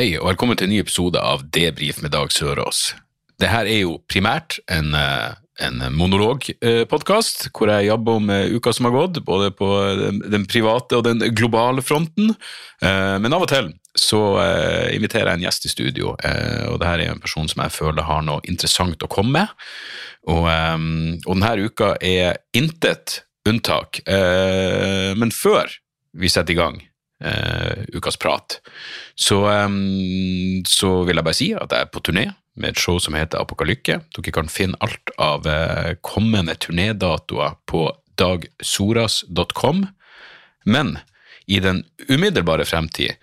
Hei, og velkommen til en ny episode av Debrif med Dag Sørås. Det her er jo primært en, eh, en monologpodkast, hvor jeg jobber om eh, uka som har gått, både på den, private og den globale fronten. Eh, Men av og til så eh, inviterer jeg en gjest i studio, eh, og det her er en person som jeg føler har noe interessant å komme med. Og, eh, og denne uka er intet unntak. Eh, Men før vi setter i gang eh, ukas prat, så, um, så vil jeg bare si at jeg er på turné med et show som heter Apokalykke. Dere kan finne alt av eh, kommende turnédatoer på dagsoras.com. Men i den umiddelbare fremtid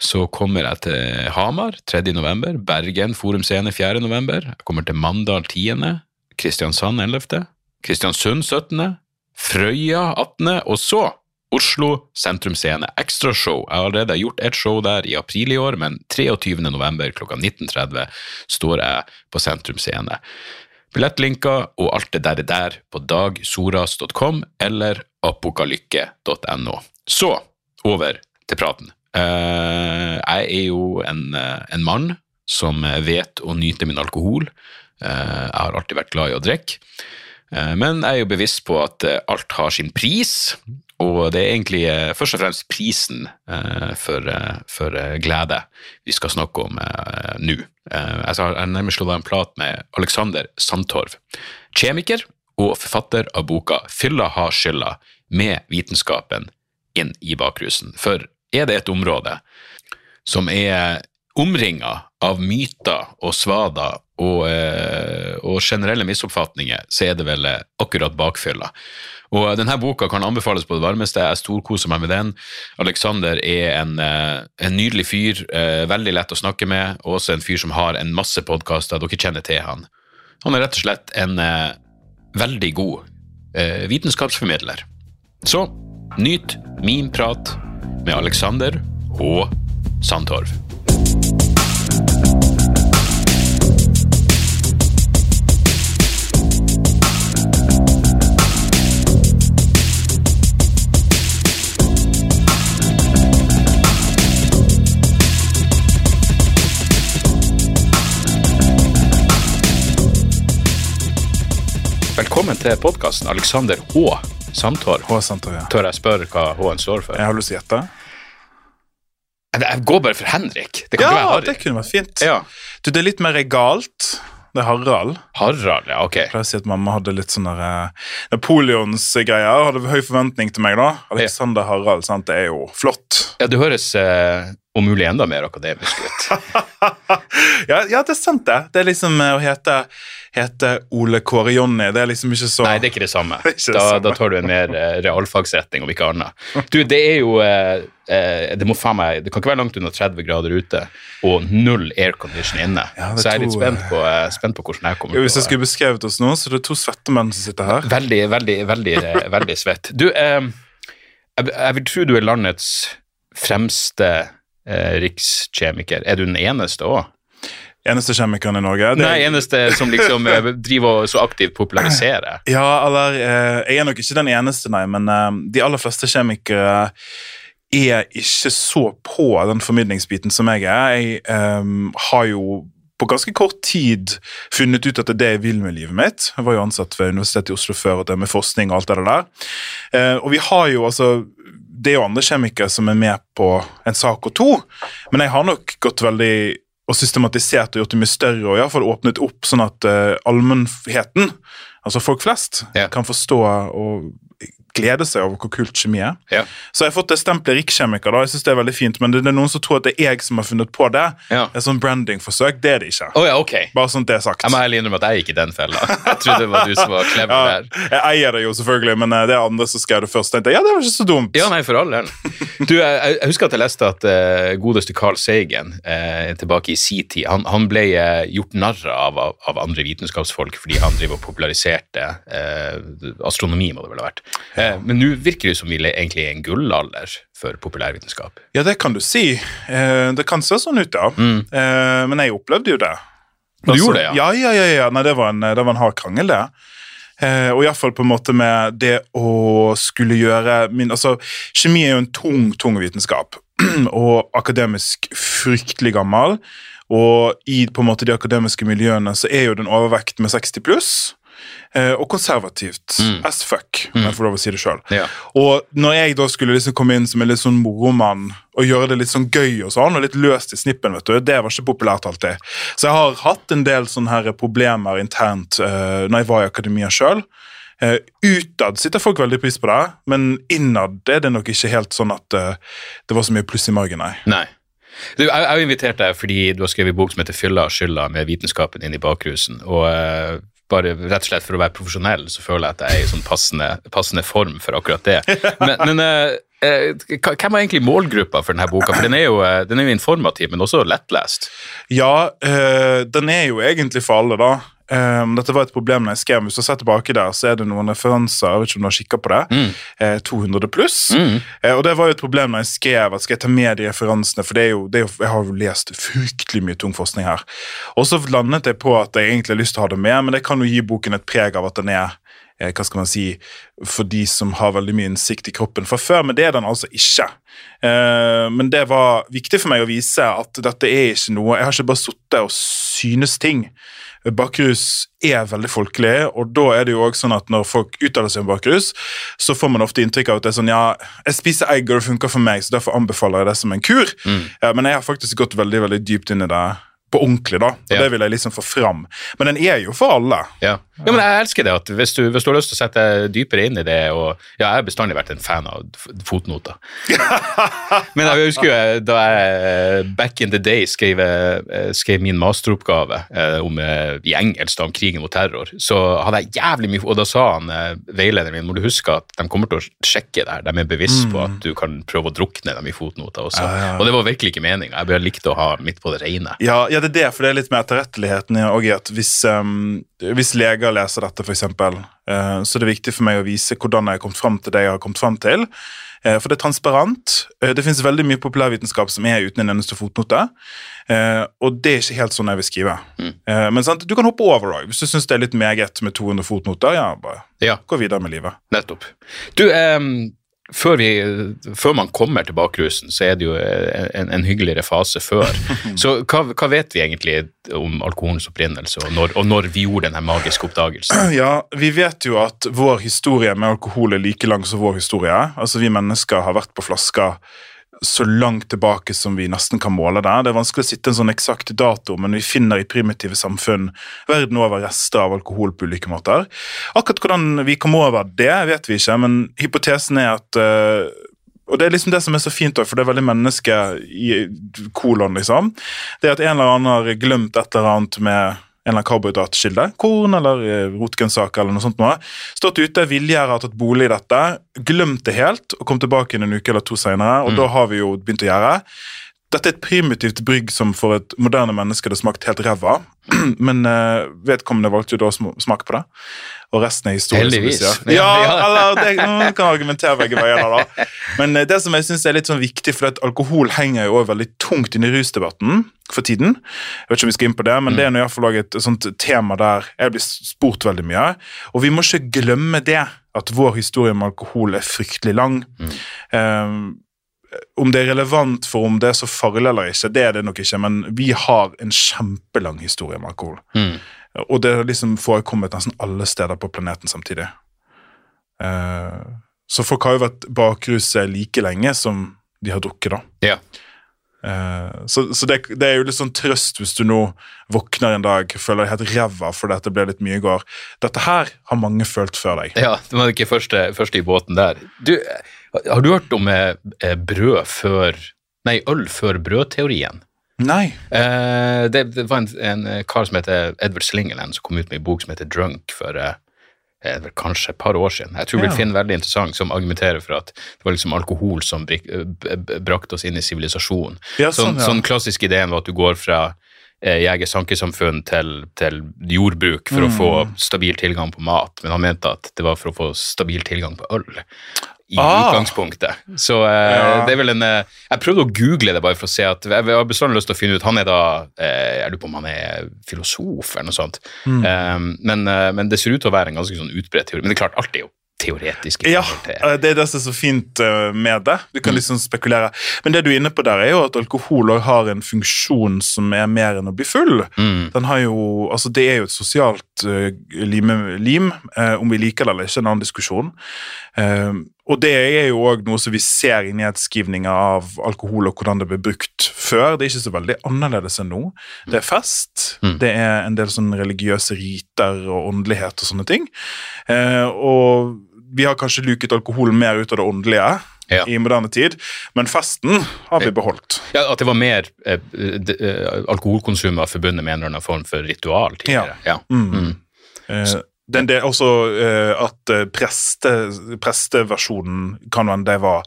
så kommer jeg til Hamar 3. november, Bergen Forum Scene 4. november, jeg kommer til Mandal 10., Kristiansand 11., Kristiansund 17., Frøya 18., og så Oslo Sentrum Scene ekstrashow. Jeg har allerede gjort et show der i april i år, men 23. november klokka 19.30 står jeg på Sentrum Scene. Billettlinker og alt det der er der på dagsoras.com eller apokalykke.no. Så over til praten. Eh, jeg er jo en, eh, en mann som vet å nyte min alkohol. Eh, jeg har alltid vært glad i å drikke. Men jeg er jo bevisst på at alt har sin pris, og det er egentlig eh, først og fremst prisen eh, for, eh, for eh, glede vi skal snakke om eh, nå. Jeg har nemlig slått av en plat med Alexander Sandtorv, kjemiker og forfatter av boka Fylla har skylda, med vitenskapen inn i bakrusen. For er det et område som er omringa av myter og svader og, og generelle misoppfatninger, så er det vel akkurat bakfylla. Og denne boka kan anbefales på det varmeste. Jeg storkoser meg med den. Alexander er en, eh, en nydelig fyr, eh, veldig lett å snakke med, og også en fyr som har en masse podkaster. Dere kjenner til han. Han er rett og slett en eh, veldig god eh, vitenskapsformidler. Så nyt min prat med Alexander og Sandtorv. Velkommen til podkasten Alexander H. Samtår. H. Samtår, ja. Tør jeg spørre hva H-en står for? Jeg har lyst til å gjette. Jeg går bare for Henrik. Det kan ikke Ja, være Harry. det kunne vært fint. Ja. Du, det er litt mer regalt. Det er Harald. Harald, ja, ok. Jeg pleier å si at mamma hadde litt sånne eh, Napoleonsgreier. Hadde høy forventning til meg, da. Alexander Harald, sant. Det er jo flott. Ja, du høres eh, om mulig enda mer akademisk ut. ja, ja, det er sant, det. Det er liksom eh, å hete, hete Ole Kåre Jonny. Det er liksom ikke så Nei, det er ikke det samme. Det ikke det da, samme. da tar du en mer eh, realfagsretning, om ikke annet. Du, det er jo eh, eh, Det må faen meg Det kan ikke være langt unna 30 grader ute og null aircondition inne. Ja, så jeg er litt spent på, spent på hvordan jeg kommer jo, Hvis jeg skulle beskrevet oss nå, så er det to svette menn som sitter her. Veldig, veldig, veldig, veldig svett. Du, eh, jeg, jeg vil tro du er landets fremste rikskjemiker. Er du den eneste òg? Eneste kjemikeren i Norge. Det Nei, eneste som liksom eh, driver og så aktivt populariserer. Ja, eller eh, Jeg er nok ikke den eneste, nei, men eh, de aller fleste kjemikere er ikke så på den formidlingsbiten som jeg er. Jeg eh, har jo på ganske kort tid funnet ut at det er det jeg vil med livet mitt. Jeg var jo ansatt ved Universitetet i Oslo før, og det med forskning og alt det der. Eh, og vi har jo altså Det er jo andre kjemikere som er med på en sak og to, men jeg har nok gått veldig og systematisert og gjort det mye større og i hvert fall åpnet opp sånn at uh, allmennheten altså folk flest, Ja. kan forstå og glede seg over hvor kult kjemi er. Ja. Så jeg har fått det stempelet rikskjemiker, da. Jeg synes det er veldig fint, men det, det er noen som tror at det er jeg som har funnet på det. Ja. er sånn brandingforsøk. Det er det ikke. Oh, ja, okay. Bare sånn det er sagt. Jeg må ærlig innrømme at jeg gikk i den fella. Jeg trodde det var du som var clever Ja, der. jeg eier det jo selvfølgelig, men eh, det er andre som skrev det først. Tenkte, jeg, ja, det var ikke så dumt. Ja, nei, for all del. Du, jeg, jeg husker at jeg leste at uh, godeste Carl Sagen uh, tilbake i sin tid, han, han ble uh, gjort narr av, av, av andre vitenskapsfolk fordi han driver og populariserte eh, astronomi, må det vel ha vært. Eh, men nå virker det som vi egentlig er en gullalder for populærvitenskap. Ja, det kan du si. Eh, det kan se sånn ut, ja. Eh, men jeg opplevde jo det. Mm. Du gjorde det, ja? Ja, ja, ja. ja. Nei, det var en, det var en hard krangel, det. Eh, og iallfall på en måte med det å skulle gjøre min Altså, kjemi er jo en tung, tung vitenskap. og akademisk fryktelig gammel. Og i på en måte de akademiske miljøene så er jo den overvekt med 60 pluss. Eh, og konservativt as fuck, om jeg får lov å si det sjøl. Ja. Og når jeg da skulle liksom komme inn som en litt sånn moromann og gjøre det litt sånn gøy og sånn, og litt løst i snippen, vet du, det var ikke populært alltid. Så jeg har hatt en del sånne her problemer internt uh, når jeg var i akademia sjøl. Uh, utad sitter folk veldig pris på det, men innad er det nok ikke helt sånn at uh, det var så mye pluss i margen, nei. Nei. Du, jeg har invitert deg fordi du har skrevet bok som heter 'Fylla og skylda' med vitenskapen inn i bakrusen. og eh, bare rett og slett For å være profesjonell så føler jeg at jeg er i sånn passende, passende form for akkurat det. Men, men eh, eh, hvem var egentlig målgruppa for denne boka? For Den er jo, eh, den er jo informativ, men også lettlest. Ja, eh, den er jo egentlig for alle, da. Eh, dette var et problem da jeg skrev. Hvis du ser tilbake der, så er det noen referanser. Jeg vet ikke om du har kikket på det. Eh, 200 pluss. Eh, og det var jo et problem da jeg skrev at skal jeg ta med de referansene, for det er jo, det er jo, jeg har jo lest fryktelig mye tung forskning her. Og så landet jeg på at jeg egentlig har lyst til å ha det med, men det kan jo gi boken et preg av at den er eh, hva skal man si, for de som har veldig mye innsikt i kroppen fra før, men det er den altså ikke. Eh, men det var viktig for meg å vise at dette er ikke noe Jeg har ikke bare sittet og synes ting. Bakrus er veldig folkelig, og da er det jo også sånn at når folk uttaler seg om bakrus, så får man ofte inntrykk av at det er sånn ja, jeg spiser egg, og det funker for meg, så derfor anbefaler jeg det som en kur. Ja, men jeg har faktisk gått veldig veldig dypt inn i det på ordentlig, da. Og Ja. det vil jeg liksom få fram. Men den er jo for alle. Ja. Ja, men Jeg elsker det. at Hvis du, hvis du har lyst til å sette deg dypere inn i det og ja, Jeg har bestandig vært en fan av fotnoter. men jeg husker jo eh, da jeg eh, back in the day skrev, eh, skrev min masteroppgave om, i engelsk om krigen mot terror, så hadde jeg jævlig mye Og da sa han veilederen min må du huske at de kommer til å sjekke der. De er bevisst på at du kan prøve å drukne dem i fotnoter også. Og det var virkelig ikke meninga. Jeg bare likte å ha midt på det rene. Ja, ja, det er det, for det er litt med etterretteligheten i at hvis, um, hvis leger leser dette, for eksempel, så så er viktig for meg å vise hvordan jeg har kommet fram til det jeg har kommet fram til. Eh, for det er transparent. Eh, det finnes veldig mye populærvitenskap som er uten en eneste fotnote. Eh, og det er ikke helt sånn jeg vil skrive. Mm. men sant, du kan hoppe over òg. Hvis du syns det er litt meget med 200 fotnoter, ja, bare Ja. gå videre med livet. Nettopp. Du, em, før, vi, før man kommer til bakrusen, så er det jo en, en hyggeligere fase før. Så hva, hva vet vi egentlig om alkoholens opprinnelse, og når, og når vi gjorde denne magiske oppdagelsen? Ja, Vi vet jo at vår historie med alkohol er like lang som vår historie. Altså, Vi mennesker har vært på flasker så langt tilbake som vi nesten kan måle det. Det er vanskelig å sitte en sånn eksakt dato, men vi finner i primitive samfunn verden over rester av alkohol på ulike måter. Akkurat hvordan vi kom over det, vet vi ikke, men hypotesen er at eh, og det er liksom det som er så fint, for det er veldig menneske i kolon, liksom. Det er at en eller annen har glemt et eller annet med en eller annen karbohydratkilde, korn eller eh, rotgrønnsaker eller noe sånt noe. Stått ute, villigere har tatt bolig i dette, glemt det helt og kom tilbake inn en uke eller to senere, og da har vi jo begynt å gjøre. Dette er et primitivt brygg som for et moderne menneske hadde smakt helt ræva, men eh, vedkommende valgte jo da å smake på det. Og resten er historie. Heldigvis. Ja, Ja, eller det, mm, kan argumentere begge veier. da. Men eh, det som jeg synes er litt sånn viktig, for at alkohol henger jo også veldig tungt inn i rusdebatten for tiden. Jeg vet ikke om vi skal inn på det, men det er nå jeg har fall et sånt tema der jeg blir spurt veldig mye. Og vi må ikke glemme det, at vår historie om alkohol er fryktelig lang. Um, om det er relevant for om det er så farlig eller ikke, det er det nok ikke, men vi har en kjempelang historie med alkohol. Mm. Og det har liksom forekommet nesten alle steder på planeten samtidig. Eh, så folk har jo vært bakruset like lenge som de har drukket, da. Ja. Eh, så så det, det er jo litt sånn trøst hvis du nå våkner en dag føler deg helt ræva fordi dette det ble litt mye i går. Dette her har mange følt før deg. Ja, det var ikke første, første i båten der. Du, har du hørt om eh, brød før Nei, øl før brødteorien? Nei. Eh, det, det var en, en kar som heter Edward Slingeland, som kom ut med en bok som heter Drunk for eh, eh, kanskje et par år siden. Jeg tror ja. vi finner veldig interessant, som argumenterer for at det var liksom alkohol som brik, b- brakte oss inn i sivilisasjonen. Ja, sånn, sånn, ja. sånn klassisk ideen var at du går fra eh, jeger-sankesamfunn til, til jordbruk for å få Mm. stabil tilgang på mat, men han mente at det var for å få stabil tilgang på øl. I Ah. utgangspunktet. Så eh, Ja. det er vel en eh, Jeg prøvde å google det bare for å se at Jeg har bestandig lyst til å finne ut Han er da eh, Jeg lurer på om han er filosof eller noe sånt. Mm. Eh, men, eh, men det ser ut til å være en ganske sånn utbredt teori. Men det er klart, alt er jo teoretisk. Ja, eh, det er det som er så fint eh, med det. Du Mm. kan liksom spekulere. Men det du er inne på der, er jo at alkohol har en funksjon som er mer enn å bli full. Mm. Den har jo, altså Det er jo et sosialt eh, lim, lim eh, om vi liker det eller ikke, en annen diskusjon. Eh, og det er jo òg noe som vi ser i nedskrivninger av alkohol og hvordan det ble brukt før. Det er ikke så veldig annerledes enn nå. Det er fest, Mm. det er en del sånn religiøse riter og åndelighet og sånne ting. Eh, og vi har kanskje luket alkoholen mer ut av det åndelige Ja. i moderne tid, men festen har vi beholdt. Ja, At det var mer eh, de, eh, alkoholkonsum var forbundet med en eller annen form for ritual tidligere. Ja. Mm. Mm. Eh, den, er også uh, at eh, preste, presteversjonen kan man det var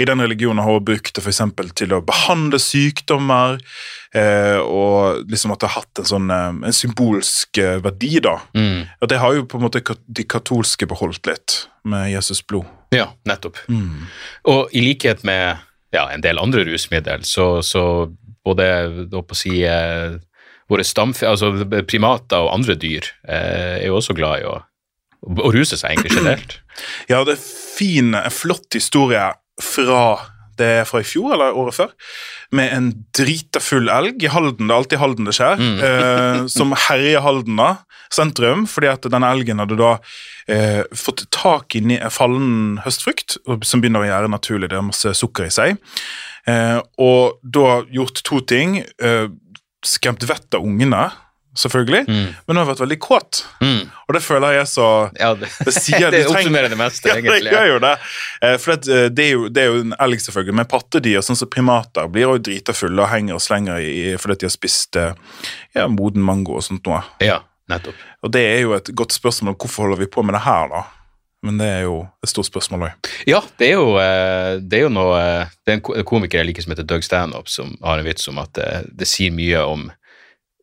I den religionen har hun brukt det eksempel til å behandle sykdommer, uh, og liksom at det har hatt en sånn uh, en symbolsk verdi, da. Mm. Og det har jo på en måte de katolske beholdt litt, med Jesus blod. ja, nettopp. Og i likhet med ja, en del andre rusmiddel, så, så både da på å si, våre stamfe, altså primater og andre dyr eh, er jo også glad i å, å ruse seg egentlig generelt. Ja, det er fin, en flott historie fra det er fra i fjor eller året før, med en drita full elg i Halden. Det er alltid Halden det skjer. Eh, som herjer Halden da, sentrum, fordi at denne elgen hadde da eh, fått tak i fallen høstfrukt, som begynner å gjøre naturlig. Det er masse sukker i seg. Eh, og da gjort to ting. Eh, skremt vettet av ungene, selvfølgelig, men har vært veldig kåt. Mm. Og det føler jeg så Ja, det, det sier det trenger- oppsummerer det meste, ja, egentlig. det gjør jo det. Eh, For at, eh, det, er jo, det er jo en elg, selvfølgelig, men pattedyr, sånn som primater, blir jo drita fulle og henger og slenger i, fordi de har spist eh, ja, moden mango og sånt noe. Ja, nettopp. Og det er jo et godt spørsmål hvorfor holder vi på med det her, da? Men det er jo et stort spørsmål òg. Ja, det er jo, eh, det er jo noe eh, Det er en komiker jeg liker som heter Doug Stanhope, som har en vits om at det, det sier mye om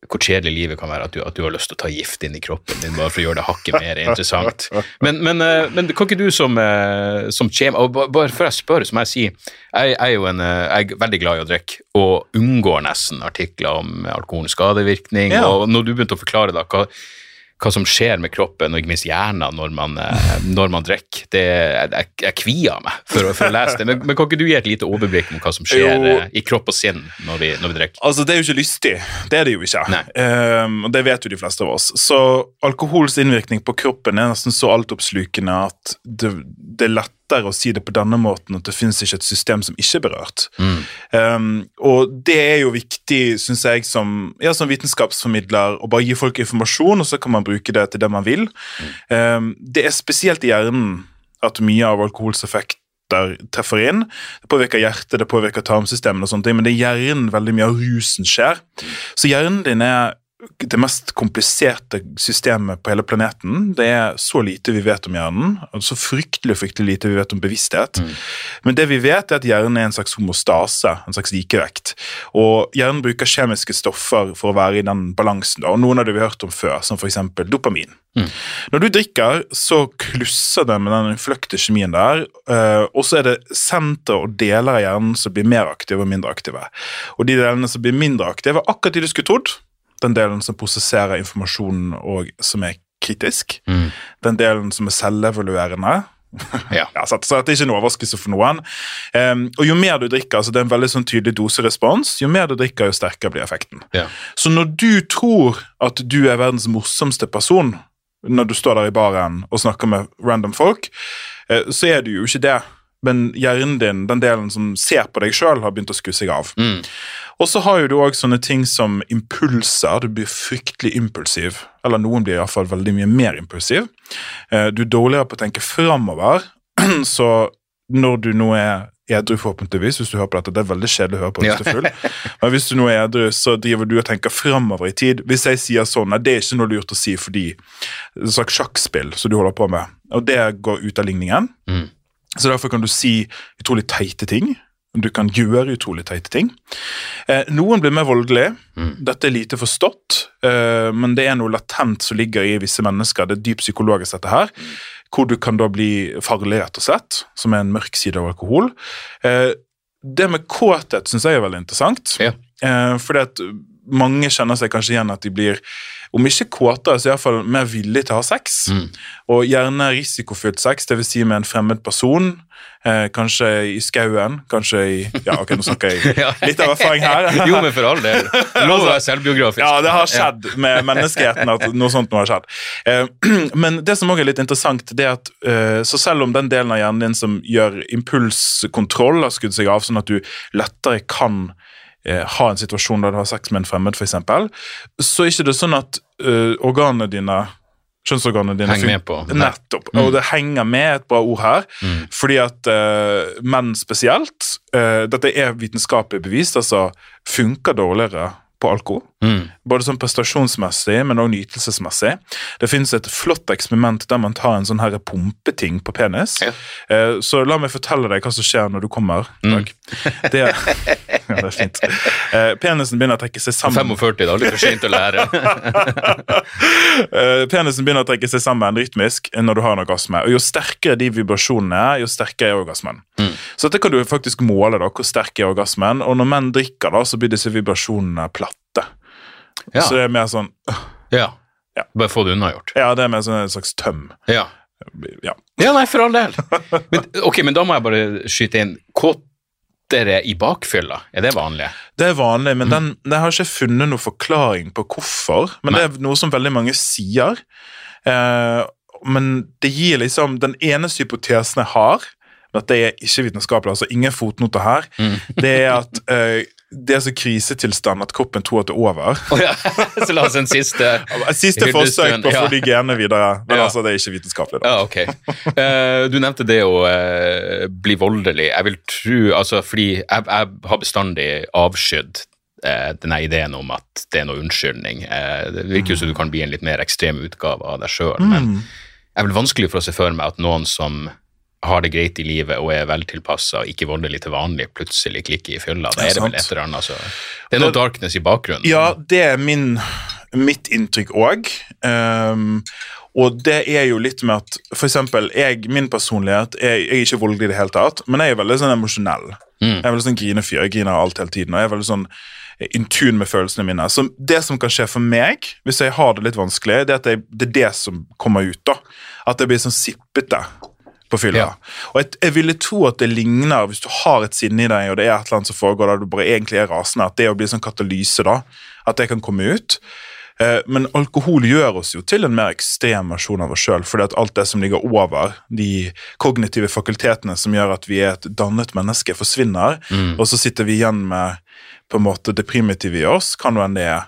hvor kjedelig livet kan være, at du, at du har lyst til å ta gift inn i kroppen din bare for å gjøre det hakket mer interessant. Men, men, eh, men kan ikke du som, eh, som kjem... Og bare før jeg spør, så må jeg si jeg, er jo en, eh, jeg er veldig glad i å drikke, og unngår nesten artikler om alkoholens skadevirkning. Ja. Og når du begynte å forklare da, hva, hva som skjer med kroppen, og ikke minst hjernen, når man, eh, når man drikker. Det, jeg, jeg kvier meg for, for å lese det. Men, men kan ikke du gi et lite overblikk om hva som skjer Jo. eh, i kropp og sinn når vi, når vi drikker? Altså, Det er jo ikke lystig. Det er det jo ikke. Ehm, og Det vet jo de fleste av oss. Så alkohols innvirkning på kroppen er nesten så altoppslukende at det, det er lettere å si det på denne måten at det finnes ikke et system som ikke er berørt. Ehm, og det er jo viktig, syns jeg, som, ja, som vitenskapsformidler å bare gi folk informasjon, og så kan man bruke det til det man vil. Ehm, det er spesielt i hjernen at mye av alkohols effekter treffer inn. Det påvirker hjertet, det påvirker tarmsystemet, og sånne ting, men det er hjernen veldig mye av rusen skjer. Så hjernen din er det mest kompliserte systemet på hele planeten. Det er så lite vi vet om hjernen, og så fryktelig fryktelig lite vi vet om bevissthet. Men det vi vet, er at hjernen er en slags homostase, en slags likevekt. Og hjernen bruker kjemiske stoffer for å være i den balansen. og Noen av det vi har hørt om før, som f.eks. dopamin. Når du drikker, så klusser det med den fløkte kjemien der, eh, og så er det senter og deler av hjernen som blir mer aktive og mindre aktive. Og de delene som blir mindre aktive, akkurat de du skulle trodd. Den delen som prosesserer informasjonen og som er kritisk. Den delen som er selvevaluerende. Ja. Ja, så, det så det ikke en overraskelse for noen. Um, og jo mer du drikker, altså det er en veldig sånn tydelig doserespons, jo mer du drikker, jo sterkere blir effekten. Ja. Så når du tror at du er verdens morsomste person, når du står der i baren og snakker med random folk, uh, så er du jo ikke det. men hjernen din, den delen som ser på deg sjøl, har begynt å skusse seg av. Mm. Og så har jo du òg sånne ting som impulser. Du blir fryktelig impulsiv. Eller noen blir iallfall veldig mye mer impulsiv. Eh, Du er dårligere på å tenke framover, så når du nå er edru, forhåpentligvis, hvis du hører på dette, det er veldig kjedelig å høre på hvis du er full, men hvis du nå er edru, så driver du og tenker framover i tid. Hvis jeg sier sånn, nei, det er ikke noe lurt å si fordi det er et slags sjakkspill som du holder på med, og det går ut av ligningen. Mm. Så derfor kan du si utrolig teite ting. Du kan gjøre utrolig teite ting. Eh, noen blir mer voldelige. Dette er lite forstått, eh, men det er noe latent som ligger i visse mennesker. Det er dypt psykologisk, dette her. Hvor du kan da bli farlig, rett og slett, som er en mørk side av alkohol. Eh, det med kåthet syns jeg er veldig interessant. Ja. Eh, fordi at mange kjenner seg kanskje igjen at de blir, om ikke kåtere, så iallfall mer villige til å ha sex. Mm. Og gjerne risikofylt sex, dvs. Si med en fremmed person. Eh, kanskje i skauen, kanskje i Ja, ok, nå snakker jeg litt av erfaring her. Jo, men for all del. Lov å være selvbiografisk. Ja, det har skjedd med menneskeheten at noe sånt nå har skjedd. Eh, men det som også er litt interessant, det er at eh, så selv om den delen av hjernen din som gjør impulskontroll har skudd seg av, sånn at du lettere kan eh, ha en situasjon der du har sex med en fremmed, f.eks., så er ikke det sånn at uh, organene dine Kjønnsorganene dine Henger med på. Nettopp. Og det henger med et bra ord her. Fordi at uh, menn spesielt uh, Dette er vitenskapelig bevist, altså funker dårligere på alkohol. Mm. Både sånn prestasjonsmessig, men også nytelsesmessig. Det finnes et flott eksperiment der man tar en sånn her pumpeting på penis. Ja. Eh, så la meg fortelle deg hva som skjer når du kommer. Dag. Det, ja, det er fint. Eh, penisen begynner å trekke seg sammen. 45, det er aldri for sent å lære. Eh, penisen begynner å trekke seg sammen rytmisk når du har en orgasme. Og Jo sterkere de vibrasjonene er, jo sterkere er orgasmen. Mm. Så dette kan du faktisk måle, da, hvor sterk er orgasmen. Og når menn drikker, da, så blir disse vibrasjonene platte. Ja. Så det er mer sånn ja. Ja. Bare få det unnagjort. Ja, det er mer sånn en slags tøm. Ja. Ja. ja, nei, for all del. Men, ok, men da må jeg bare skyte inn. Kåtere i bakfylla, er det vanlig? Det er vanlig, Mm. men den, jeg har ikke funnet noen forklaring på hvorfor. Men det er noe som veldig mange sier. Eh, men det gir liksom Den eneste hypotesen jeg har, dette er ikke vitenskapelig, altså ingen fotnoter her, Mm. det er at eh, det er så krisetilstand at kroppen tror at det er over. Oh, ja, så la oss en siste Siste forsøk på å få de genene videre, men Ja. altså det er ikke vitenskapelig. da. Ja, ok. uh, du nevnte det å uh, bli voldelig. Jeg vil tro, altså fordi jeg, jeg har bestandig avskydd uh, denne ideen om at det er noe unnskyldning. Eh, det virker jo som du kan bli en litt mer ekstrem utgave av deg sjøl, men det er vel vanskelig for å se for meg at noen som har det greit i livet og er veltilpassa og ikke voldelig til vanlig, plutselig klikker i fylla. Da er det vel et eller annet, altså. Det er noe darkness i bakgrunnen. Ja, det er min, mitt inntrykk òg. og det er jo litt med at for eksempel, jeg, min personlighet jeg, Jeg er ikke voldelig i det hele tatt, men jeg er veldig sånn emosjonell. Jeg er veldig sånn grinefyr. Jeg griner alt hele tiden. og jeg er veldig sånn in tune med følelsene mine. Så det som kan skje for meg, hvis jeg har det litt vanskelig, det er at jeg, det er det som kommer ut. da. At jeg blir sånn sippete på fylla. Ja. Og jeg, jeg ville tro at det ligner, hvis du har et sinne i deg, og det er et eller annet som foregår der du bare egentlig er rasende, at det å bli sånn katalyse, da, at det kan komme ut. Eh, Men alkohol gjør oss jo til en mer ekstrem versjon av oss sjøl, fordi at alt det som ligger over de kognitive fakultetene som gjør at vi er et dannet menneske, forsvinner, og så sitter vi igjen med på en måte det primitive i oss, kan jo enn det er.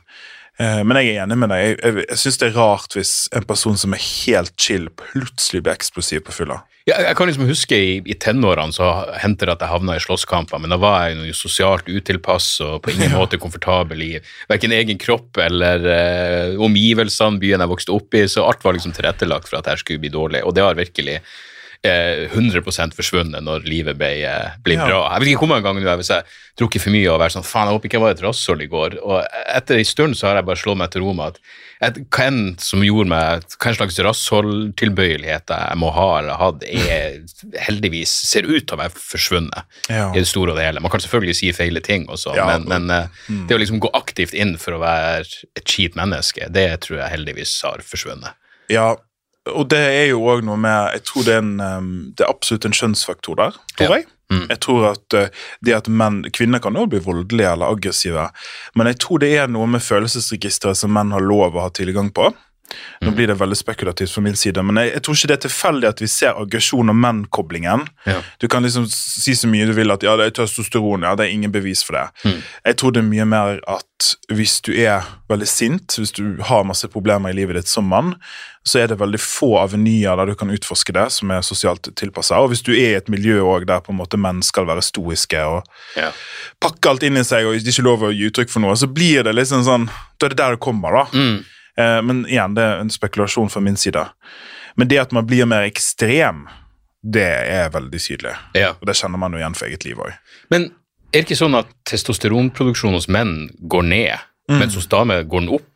Eh, Men jeg er enig med deg. Jeg, jeg, jeg syns det er rart hvis en person som er helt chill, plutselig blir eksplosiv på fylla. Ja, jeg kan liksom huske i, i tenårene så hendte det at jeg havna i slåsskamper, men da var jeg jo sosialt utilpass og på ingen måte komfortabel i verken egen kropp eller eh, omgivelsene, byen jeg vokste opp i, så alt var liksom tilrettelagt for at jeg skulle bli dårlig, og det har virkelig 100% forsvunnet når livet ble, eh, ble Ja. bra. Jeg vet ikke hvor mange ganger nå, hvis jeg drukket for mye og vært sånn, faen, jeg håper ikke jeg var et rasshold i går, og etter en stund så har jeg bare slått meg til ro med at hva enn som gjorde meg, hva en slags rassholdtilbøyelighet jeg må ha eller ha hatt, er heldigvis ser ut til å være forsvunnet Ja. i det store og det hele. Man kan selvfølgelig si feile ting også, Ja. men, men mm. det å liksom gå aktivt inn for å være et kjipt menneske, det tror jeg heldigvis har forsvunnet. Ja, og det er jo òg noe med Jeg tror det er, en, um, det er absolutt en kjønnsfaktor der, tror Ja. jeg. Jeg tror at uh, det at menn, Kvinner kan også bli voldelige eller aggressive, men jeg tror det er noe med følelsesregisteret som menn har lov å ha tilgang på. Nå blir det veldig spekulativt fra min side, men jeg, jeg tror ikke det er tilfeldig at vi ser aggresjon og menn-koblingen. Ja. Du kan liksom si så mye du vil at ja, det er testosteron, ja, det er ingen bevis for det. Mm. Jeg tror det er mye mer at hvis du er veldig sint, hvis du har masse problemer i livet ditt som mann, så er det veldig få avenyer der du kan utforske det, som er sosialt tilpassa. Og hvis du er i et miljø også der på en måte menn skal være stoiske og Ja. pakke alt inn i seg og ikke lov å gi uttrykk for noe, så blir det liksom sånn Da er det der det kommer, da. Mm. Eh, men igjen, det er en spekulasjon fra min side. Men det at man blir mer ekstrem, det er veldig tydelig. Ja. Og det kjenner man jo igjen for eget liv òg. Men er det ikke sånn at testosteronproduksjonen hos menn går ned, mens hos damer går den opp?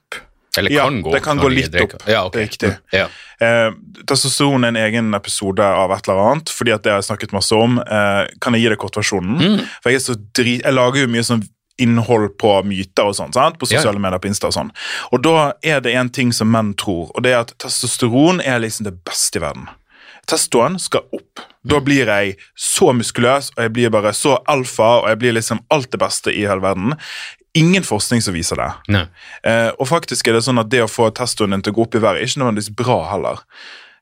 Eller Ja, kan gå det kan gå litt opp. Ja, okay. Riktig. Ja. Eh, testosteron er en egen episode av et eller annet, fordi at det har jeg snakket masse om. Eh, kan jeg gi deg kortversjonen? Mm. For jeg, er så drit, jeg lager jo mye sånn innhold på myter og sånn, sant? på Ja. sosiale medier på Insta og sånn. Og da er det en ting som menn tror, og det er at testosteron er liksom det beste i verden. Testoen skal opp. Da blir jeg så muskuløs, og jeg blir bare så alfa, og jeg blir liksom alt det beste i hele verden. Ingen forskning som viser det. Eh, og faktisk er det sånn at det å få testoen din til å gå opp i været er ikke nødvendigvis bra heller.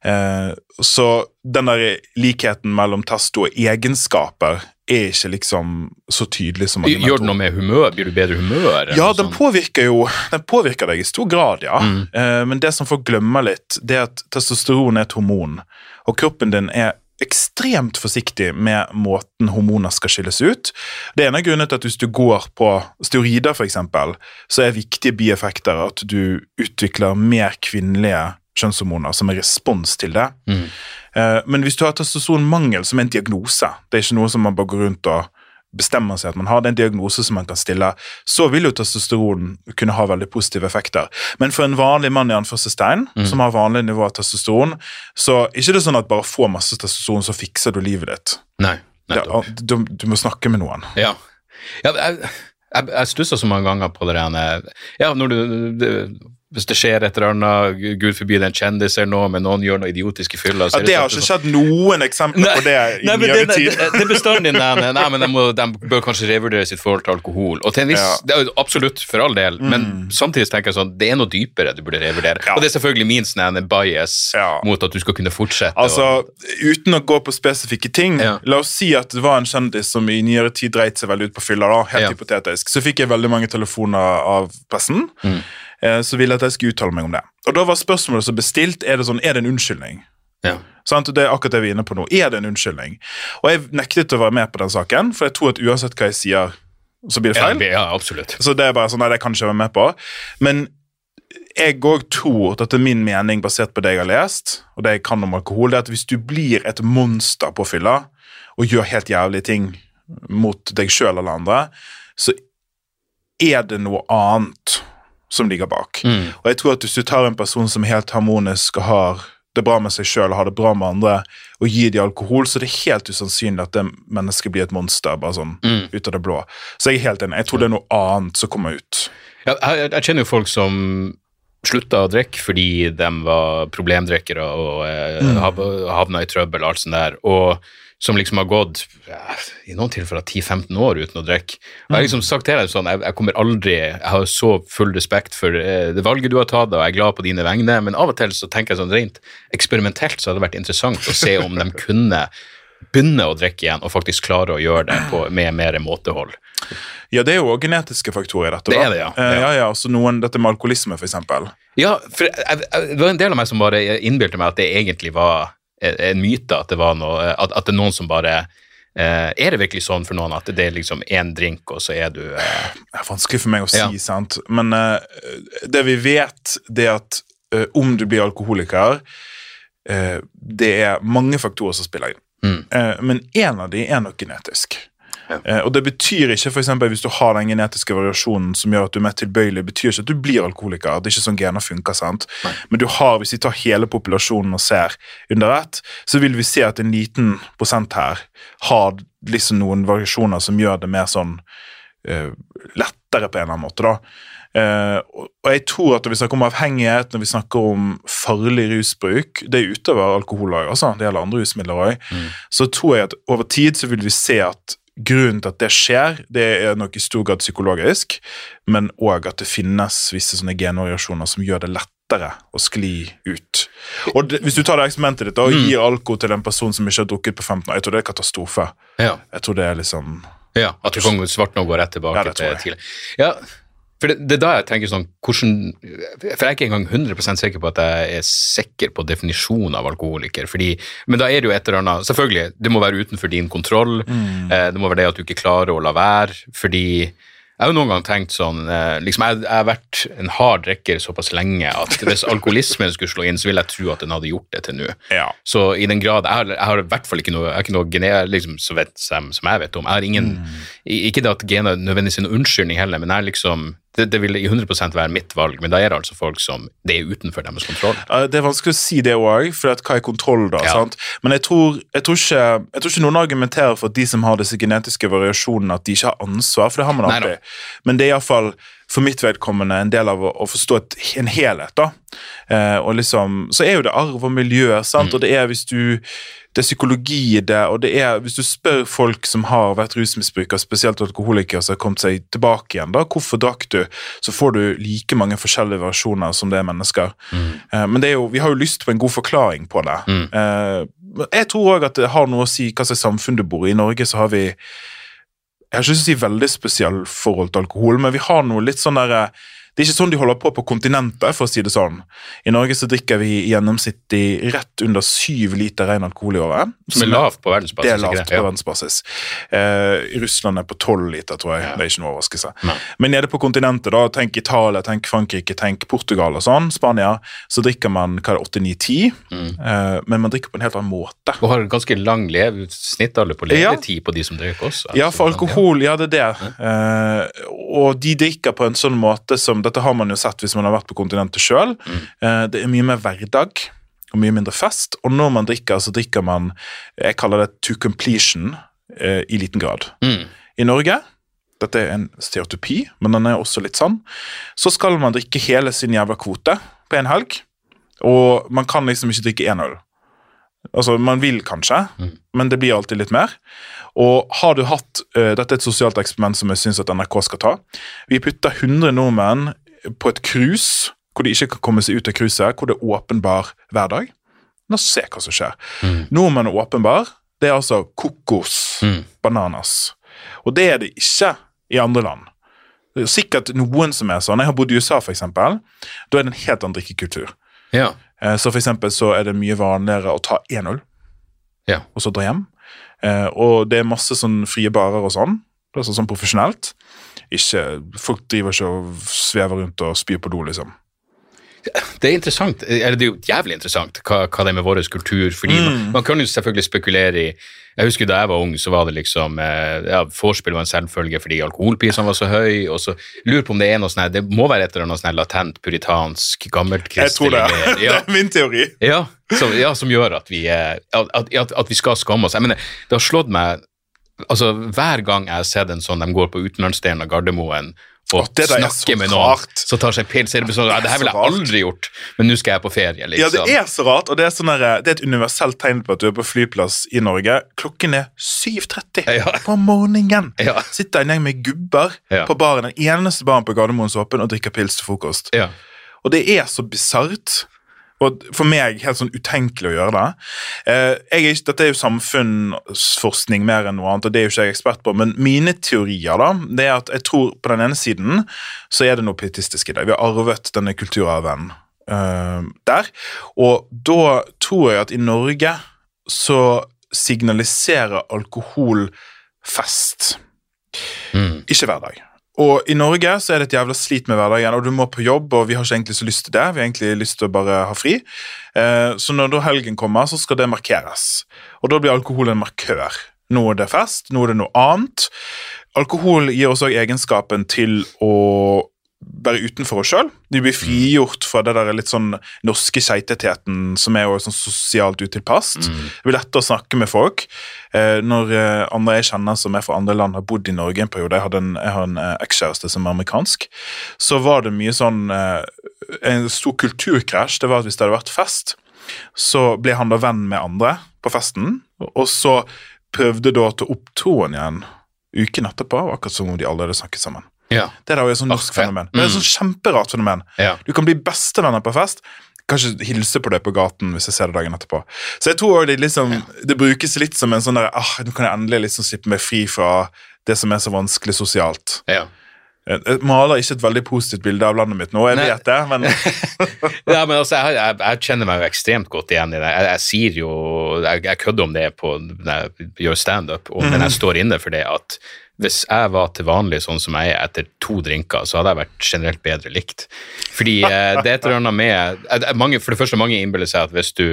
Eh, så den der likheten mellom testo og egenskaper er ikke liksom så tydelig som mange Gjør det noe med humør? Blir du bedre humør? Ja, den påvirker jo den påvirker deg i stor grad, ja. Mm. Eh, men det som folk glemmer litt, det er at testosteron er et hormon, og kroppen din er ekstremt forsiktig med måten hormoner skal skilles ut. Det er grunnene til at hvis du går på steroider, eksempel, så er viktige bieffekter at du utvikler mer kvinnelige kjønnshormoner som en respons til det. Mm. Eh, Men hvis du har testosteronmangel som en diagnose, det er ikke noe som man bare går rundt og bestemmer seg at man har, den diagnosen diagnose som man kan stille, så vil jo testosteron kunne ha veldig positive effekter. Men for en vanlig mann i anførselstegn, Mm. som har vanlig nivå av testosteron, så er ikke det sånn at bare få masse testosteron, så fikser du livet ditt. Nei. nettopp. Ja, du, du må snakke med noen. Ja. ja jeg jeg, jeg stussa så mange ganger på det der Ja, når du det, Hvis det skjer et eller annet, gud forby det er en kjendis eller noe, men noen gjør noe idiotiske fyller så Ja, det har sånn- ikke skjedd noen eksempler på det i Nei, nyere det, tid. det, det bestandig nei, Nei, men de, må, de bør kanskje revurdere sitt forhold til alkohol. Og til en viss, Ja. Mm. det er Absolutt, for all del, men samtidig tenker jeg sånn det er noe dypere du burde revurdere. Ja. Og det er selvfølgelig min sånn bias mot at du skal kunne fortsette. Altså, og, Uten å gå på spesifikke ting, la oss si at det var en kjendis som i nyere tid dreit seg veldig ut på fylla, da, helt hypotetisk, så fikk jeg veldig mange telefoner av pressen Mm. Eh, som ville at jeg skulle uttale meg om det. Og da var spørsmålet som bestilt, er det sånn, er det en unnskyldning? ja. Sant? Det er akkurat det vi er inne på nå. Er det en unnskyldning? Og jeg nektet å være med på den saken, for jeg tror at uansett hva jeg sier, så blir det feil. ja, absolutt. Så det er bare sånn, nei, det kan ikke jeg være med på. Men jeg òg tror, dette er min mening basert på det jeg har lest, og det jeg kan om alkohol, det er at hvis du blir et monster på fylla og gjør helt jævlige ting mot deg sjøl eller andre, så er det noe annet som ligger bak. Mm. Og jeg tror at hvis du tar en person som er helt harmonisk og har det bra med seg sjøl og har det bra med andre, og gir de alkohol, så er det helt usannsynlig at det mennesket blir et monster bare sånn Mm. ut av det blå. Så jeg er helt enig. Jeg tror det er noe annet som kommer ut. Ja, jeg, jeg kjenner jo folk som slutta å drikke fordi de var problemdrikkere og eh, Mm. havna i trøbbel og alt sånt der, og som liksom har gått ja, i noen tilfeller 10-15 år uten å drikke. Jeg har liksom sagt til deg sånn, jeg, jeg kommer aldri Jeg har så full respekt for eh, det valget du har tatt, og jeg er glad på dine vegne, men av og til så tenker jeg sånn rent eksperimentelt så hadde det vært interessant å se om de kunne begynne å drikke igjen og faktisk klare å gjøre det på, med mer måtehold. Ja, det er jo også genetiske faktorer i dette. Det er det, ja. Eh, Ja. ja, ja, altså noen, Dette med alkoholisme, eksempel. Ja, for jeg, jeg, det var en del av meg som bare innbilte meg at det egentlig var en, myte, at det var noe, at, at det er noen som bare eh, Er det virkelig sånn for noen at det er liksom én drink, og så er du eh, Det er vanskelig for meg å si, Ja. sant. Men eh, det vi vet, det er at om du blir alkoholiker eh, Det er mange faktorer som spiller inn. Mm. Men én av de er nok genetisk. Ja. Eh, og det betyr ikke for eksempel, hvis du har den genetiske variasjonen som gjør at du er mer tilbøyelig, betyr ikke at du blir alkoholiker. Det er ikke sånn gener funker. sant? Men du har, hvis vi tar hele populasjonen og ser under ett, så vil vi se at en liten prosent her har liksom noen variasjoner som gjør det mer sånn uh, lettere på en eller annen måte. da. Uh, og jeg tror at Når vi snakker om avhengighet, når vi snakker om farlig rusbruk Det er utover alkohol også, det gjelder andre rusmidler òg. Så tror jeg at over tid så vil vi se at grunnen til at det skjer, det er nok i stor grad psykologisk, men òg at det finnes visse sånne genvariasjoner som gjør det lettere å skli ut. Og det, Hvis du tar det eksperimentet ditt da, og gir alkohol til en person som ikke har drukket på 15 år, jeg tror det er katastrofe. Ja. Jeg tror det er liksom Ja, at du kan svart nå går rett tilbake Ja, til tidlig. Ja, for det, det er da jeg tenker sånn, hvordan, For jeg er ikke engang 100% sikker på at jeg er sikker på definisjonen av alkoholiker. fordi, Men da er det jo et eller annet Selvfølgelig, det må være utenfor din kontroll. Eh, det må være det at du ikke klarer å la være. fordi jeg har jo noen gang tenkt sånn eh, liksom jeg, jeg har vært en hard drikker såpass lenge at hvis alkoholismen skulle slå inn, så ville jeg tro at den hadde gjort det til nå. Ja. Så i den grad Jeg har, jeg har i hvert fall ikke noe, jeg har ikke noe gene, liksom, som, som jeg vet om. Jeg har ingen, mm. Ikke det at gener nødvendigvis er noen unnskyldning heller, men jeg liksom, det, det vil i 100 være mitt valg, men da er det altså folk som Det er utenfor deres kontroll. Det er vanskelig å si det òg, for hva er kontroll, da? Ja. sant? Men jeg tror, jeg, tror ikke, jeg tror ikke noen argumenterer for at de som har disse genetiske variasjonene, at de ikke har ansvar, for det har man Nei alltid. Men det er iallfall for mitt vedkommende en del av å, å forstå et, en helhet. da. Eh, og liksom, Så er jo det arv og miljø, sant? Mm. og det er hvis du det er psykologi i det, og det er, hvis du spør folk som har vært rusmisbrukere, spesielt alkoholikere som har kommet seg tilbake igjen, da, hvorfor drakk du, så får du like mange forskjellige versjoner som det er mennesker. Eh, men det er jo, vi har jo lyst på en god forklaring på det. Eh, jeg tror òg at det har noe å si hva slags samfunn du bor i. I Norge så har vi jeg har ikke lyst til å si veldig spesiell forhold til alkohol, men vi har noe litt sånn der Det er ikke sånn de holder på på kontinentet, for å si det sånn. I Norge så drikker vi gjennomsnittlig rett under syv liter ren alkohol i året. Som er lavt på verdensbasis. Det er lavt på Ja. verdensbasis. Eh, Russland er på tolv liter, tror jeg. Det er ikke noe overraskelse. Nei. Men nede på kontinentet, da, tenk Italia, tenk Frankrike, tenk Portugal og sånn, Spania, så drikker man hva er det, 8-9-10, Mm. eh, men man drikker på en helt annen måte. Og har ganske lang lev, snittalder på Ja. levetid på de som drikker også. Ja, for Altså, alkohol, ja, det er det. Eh, og de drikker på en sånn måte som Dette har man jo sett hvis man har vært på kontinentet sjøl. Mm. det er mye mer hverdag og mye mindre fest. Og når man drikker, så drikker man Jeg kaller det to completion eh, i liten grad. Mm. I Norge dette er en stereotypi, men den er også litt sann. Så skal man drikke hele sin jævla kvote på en helg, og man kan liksom ikke drikke én øl. Altså, Man vil kanskje, men det blir alltid litt mer. Og har du hatt uh, Dette er et sosialt eksperiment som jeg syns NRK skal ta. Vi putter 100 nordmenn på et cruise hvor de ikke kan komme seg ut av cruiset, hvor det er åpenbar hver dag. La oss se hva som skjer. Nordmenn er åpenbar. det er altså kokos, bananas. Og det er det ikke i andre land. Det er sikkert noen som er sånn. Jeg har bodd i USA, eksempel. Da er det en helt annen drikkekultur. Ja. Eh, Så for eksempel så er det mye vanligere å ta én øl, ja. og så dra hjem. Eh, og det er masse sånn frie barer og sånn. Det er sånn, sånn profesjonelt. Ikke, folk driver ikke og svever rundt og spyr på do, liksom. Det er interessant, eller det er jo jævlig interessant hva, hva det er med vår kultur. fordi Mm. man, man kan jo selvfølgelig spekulere i Jeg husker Da jeg var ung, så var det liksom eh, ja, Vorspiel var en selvfølge fordi alkoholprisene var så høy, og så Lurer på om det er noe sånn det må være et eller annet sånn latent puritansk, gammelt Jeg tror det. Ja. det er min teori. Ja, som, ja, som gjør at vi, eh, at, at, at vi skal skamme oss. Jeg mener, det har slått meg altså Hver gang jeg har sett en sånn de går på utenlandsdelen av Gardermoen og det er snakker med noen rart. som tar seg pils, er det sånn, ja, det her ville jeg aldri gjort, men nå skal jeg på ferie. Ja, liksom. det er så rart, og det er, sånn der, det er et universelt tegn på at du er på flyplass i Norge. Klokken er 7.30 Ja. på morgenen. Ja. Sitter en gjeng med gubber Ja. på baren, den eneste baren på Gardermoen som er åpen, og drikker pils til frokost. Ja. Og det er så bisart. Og for meg helt sånn utenkelig å gjøre det. Eh, er dette er jo samfunnsforskning mer enn noe annet, og det er jo ikke jeg ekspert på, men mine teorier da, det er at jeg tror på den ene siden så er det noe pietistisk i det. Vi har arvet denne kulturarven eh, der. Og da tror jeg at i Norge så signaliserer alkohol fest. Ikke hver dag. Og i Norge så er det et jævla slit med hverdagen, og du må på jobb, og vi har ikke egentlig så lyst til det. Vi har egentlig lyst til å bare ha fri. Eh, så når da helgen kommer, så skal det markeres. Og da blir alkohol en markør. Nå er det fest, nå er det noe annet. Alkohol gir oss òg egenskapen til å være utenfor oss sjøl. De blir frigjort fra det der litt sånn norske keitetheten som er jo sånn sosialt utilpass. Det blir lettere å snakke med folk. Eh, når eh, andre jeg kjenner som er fra andre land, har bodd i Norge en periode, jeg, hadde en, jeg har en eh, ekskjæreste som er amerikansk, så var det mye sånn En stor kulturkrasj. Det var at hvis det hadde vært fest, så ble han da venn med andre på festen, og så prøvde da å ta opp tråden igjen uken etterpå, akkurat som om de hadde snakket sammen. Ja. Det der er jo et sånt norsk fenomen. Det er et sånt kjemperart fenomen. Ja. Du kan bli bestevenner på fest. Kanskje hilse på deg på gaten hvis jeg ser det dagen etterpå. Så jeg tror det, liksom, det brukes litt som en sånn der ah, Nå kan jeg endelig liksom slippe meg fri fra det som er så vanskelig sosialt. Ja. Jeg maler ikke et veldig positivt bilde av landet mitt nå, jeg Nei. vet det, men ja, men altså, jeg, jeg, jeg kjenner meg jo ekstremt godt igjen i det. Jeg, jeg sier jo Jeg, kødder om det på, når jeg gjør standup, og- men jeg står inne for det at hvis jeg var til vanlig sånn som jeg er etter to drinker, så hadde jeg vært generelt bedre likt. Fordi eh, det er et eller annet med eh, mange, For det første, mange innbiller seg at hvis du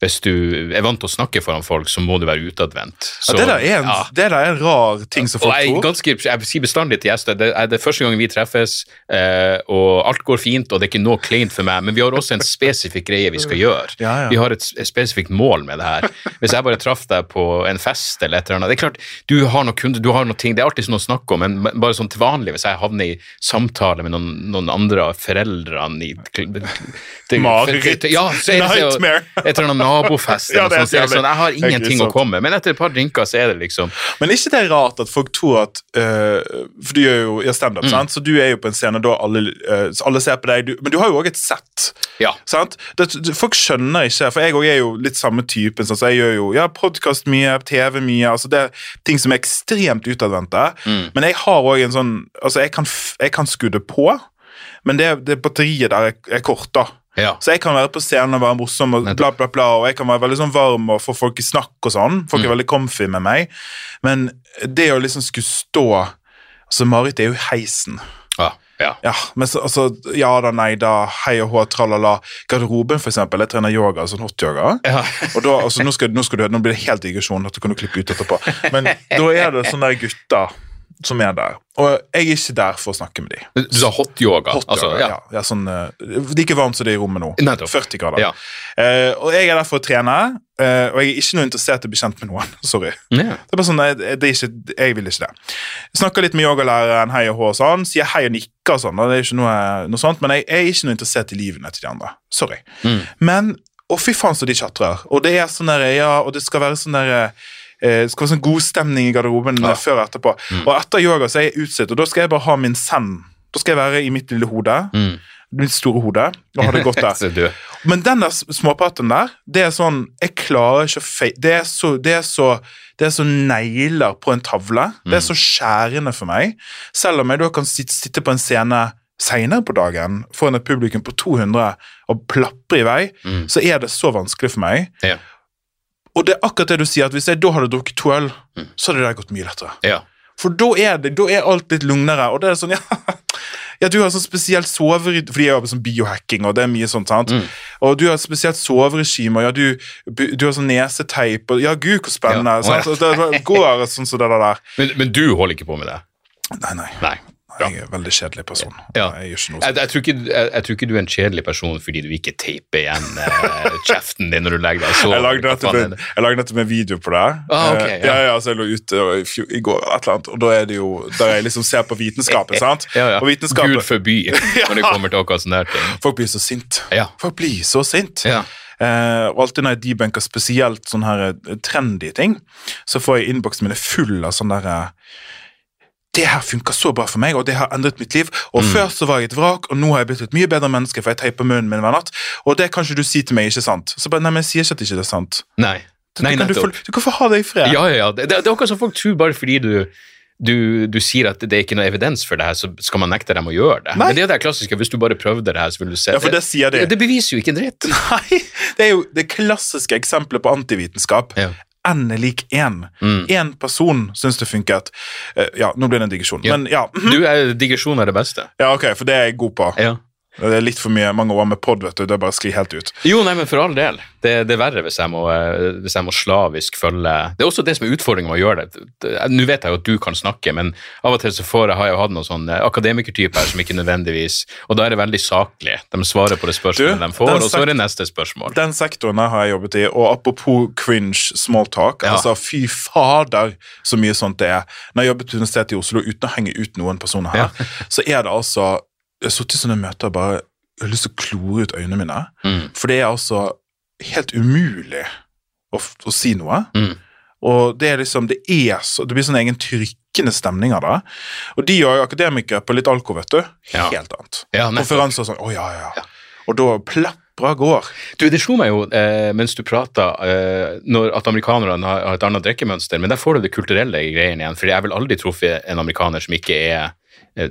hvis du er vant til å snakke foran folk, så må du være utadvendt. ja, det, der er en, ja. det der er en rar ting som folk tror. ganske, jeg sier bestandig til gjester det er det første gang vi treffes, eh, og alt går fint, og det er ikke noe kleint for meg, men vi har også en spesifikk greie vi skal gjøre. Ja, ja. Vi har et, et spesifikt mål med det her. Hvis jeg bare traff deg på en fest eller et eller annet Det er klart, du har noe kunde, du har noe ting, det er alltid noe å snakke om, men bare sånn til vanlig, hvis jeg havner i samtale med noen, noen andre av foreldrene i Mareritt. Ja, Nightmare. et eller annet nabofest Ja, eller det er noe sånt. så er. Sånn, jeg har ingenting å komme med, men etter et par drinker så er det liksom Men ikke det er rart at folk tror at uh, For du gjør jo ja, standup, Mm. sant? så du er jo på en scene da alle, uh, alle ser på deg, du, men du har jo òg et sett. Ja. Sant? Det, folk skjønner ikke, for jeg òg er jo litt samme typen. sånn, så Jeg gjør jo ja, podkast mye, TV mye. altså Det er ting som er ekstremt utadvendte. Mm. Men jeg har òg en sånn altså Jeg kan, jeg kan skudde på, men det, det batteriet der er, er kort, da. Ja. Så jeg kan være på scenen og være morsom og bla, bla, bla, og jeg kan være veldig sånn varm og få folk i snakk og sånn. Folk Mm. er veldig comfy med meg. Men det å liksom skulle stå Altså, Marit er jo heisen. Ja, ja. Ja, men så, altså, ja da, nei da, hei og hå, tralala. Garderoben, for eksempel. Jeg trener yoga, sånn hot-yoga. Ja. Og da, altså, nå, skal, nå, skal du, nå blir det helt digresjon, du kan klippe ut etterpå. Men da er det sånne gutter som er der. Og jeg er ikke der for å snakke med dem. Du sa hot yoga? Hot altså, yoga, ja. ja. sånn, eh, like varmt som det er i rommet nå. Nettopp. 40 grader. Ja. Uh, og jeg er der for å trene, uh, og jeg er ikke noe interessert i å bli kjent med noen. Sorry. Yeah. Det er bare sånn, jeg, det er ikke, jeg vil ikke det. Snakker litt med yogalæreren, hei og hå og sånn, sier hei og nikker og sånn, det er ikke noe, noe sånt, men jeg, jeg er ikke noe interessert i livene til de andre. Sorry. Mm. Men, å, fy faen så de chatrer. Og det er sånn der, ja, og det skal være sånn der, eh, det skal være sånn god stemning i garderoben Ja. før og etterpå. Og etter yoga så er jeg utsett, og da skal jeg bare ha min zen. Da skal jeg være i mitt lille hode, Mm. mitt store hode, og ha det godt der. Men den der småpraten der, det er sånn Jeg klarer ikke å fe... Det er så, det er så, det er så negler på en tavle. Det er så skjærende for meg. Selv om jeg da kan sitte på en scene seinere på dagen foran et publikum på 200 og plapre i vei, Mm. så er det så vanskelig for meg. ja. Og det er akkurat det du sier, at hvis jeg da hadde drukket to øl, Mm. så hadde det gått mye lettere. ja. For da er, det, da er alt litt lugnere, og det er sånn, ja, ja du har sånn spesielt soverytme, fordi jeg jobber som biohacking, og det er mye sånt, sant? Mm. Og du har et spesielt soveregime, og ja, du, du har sånn neseteip, og ja, gud, hvor spennende, Ja, sant? Det, det går sånn som det der. Men, men du holder ikke på med det? Nei, nei, Nei. Jeg er en veldig kjedelig person. Ja. Jeg Jeg, jeg, tror ikke, jeg, tror ikke du er en kjedelig person fordi du ikke teiper igjen eh, kjeften din når du legger deg Så. Jeg lagde nettopp en, en video på det. Ah, ok, Eh, ja. ja, jeg lå ute i, i går et eller annet, og da er det jo der jeg liksom ser på vitenskapen, sant? Ja, ja. Og vitenskapen, Gud forby når det kommer til akkurat sånne her ting. Folk blir så sint. Ja. Folk blir så sint. Ja. Eh, og alltid når jeg debunker spesielt sånne her trendy ting, så får jeg innboksen min full av sånne derre eh, Det her funker så bra for meg, og det har endret mitt liv. Og Mm. før så var jeg et vrak, og nå har jeg blitt et mye bedre menneske, for jeg teiper munnen min hver natt. Og det kan ikke du si til meg, ikke sant? Så bare, nei, men jeg sier ikke at det ikke er sant. Nei. Nei, kan du, du kan få ha det i fred. Ja, ja, ja. Det, det, er akkurat som folk tror bare fordi du du, du sier at det er ikke noe evidens for det her, så skal man nekte dem å gjøre det. Nei. Men det er det klassiske, hvis du bare prøvde det her, så vil du se Ja, for det sier de. Det, det beviser jo ikke en dritt. Nei, det er jo det klassiske eksempelet på antivitenskap. Ja. N er lik én. Mm. Person syns det funket. Eh, ja, nå blir det en digresjon, Ja. men ja. mhm. Du er digresjon er det beste. ja. Ok, for det er jeg god på. Ja. Det er litt for mye, mange år med pod, vet du. Det er bare å skli helt ut. Jo, nei, men for all del. Det, det er verre hvis jeg, må, eh, hvis jeg må slavisk følge Det er også det som er utfordringen med å gjøre det. Nå vet jeg jo at du kan snakke, men av og til så får jeg, har jeg jo hatt noen sånne akademikertyper som ikke nødvendigvis Og da er det veldig saklig. De svarer på det spørsmålet de får, og så er det neste spørsmål. Den sektoren der har jeg jobbet i, og apropos cringe small talk Ja. altså Fy fader, så mye sånt det er. Når jeg jobbet på Universitetet i Oslo, uten å henge ut noen personer her, så er det altså Jeg har sittet i sånne møter og bare jeg har lyst til å klore ut øynene mine. Mm. For det er altså helt umulig å, å si noe. Mm. Og det er liksom, det er så, det blir sånn egen trykkende stemning av det. Og de og akademikere på litt alko, vet du. Ja. Helt annet. Ja. Konferanser og sånn. Å ja, ja, ja. Og da plapra går. Du, Det slo meg jo eh, mens du prata, eh, at amerikanerne har, har et annet drikkemønster, men der får du det kulturelle greiene igjen. For jeg har vel aldri truffet en amerikaner som ikke er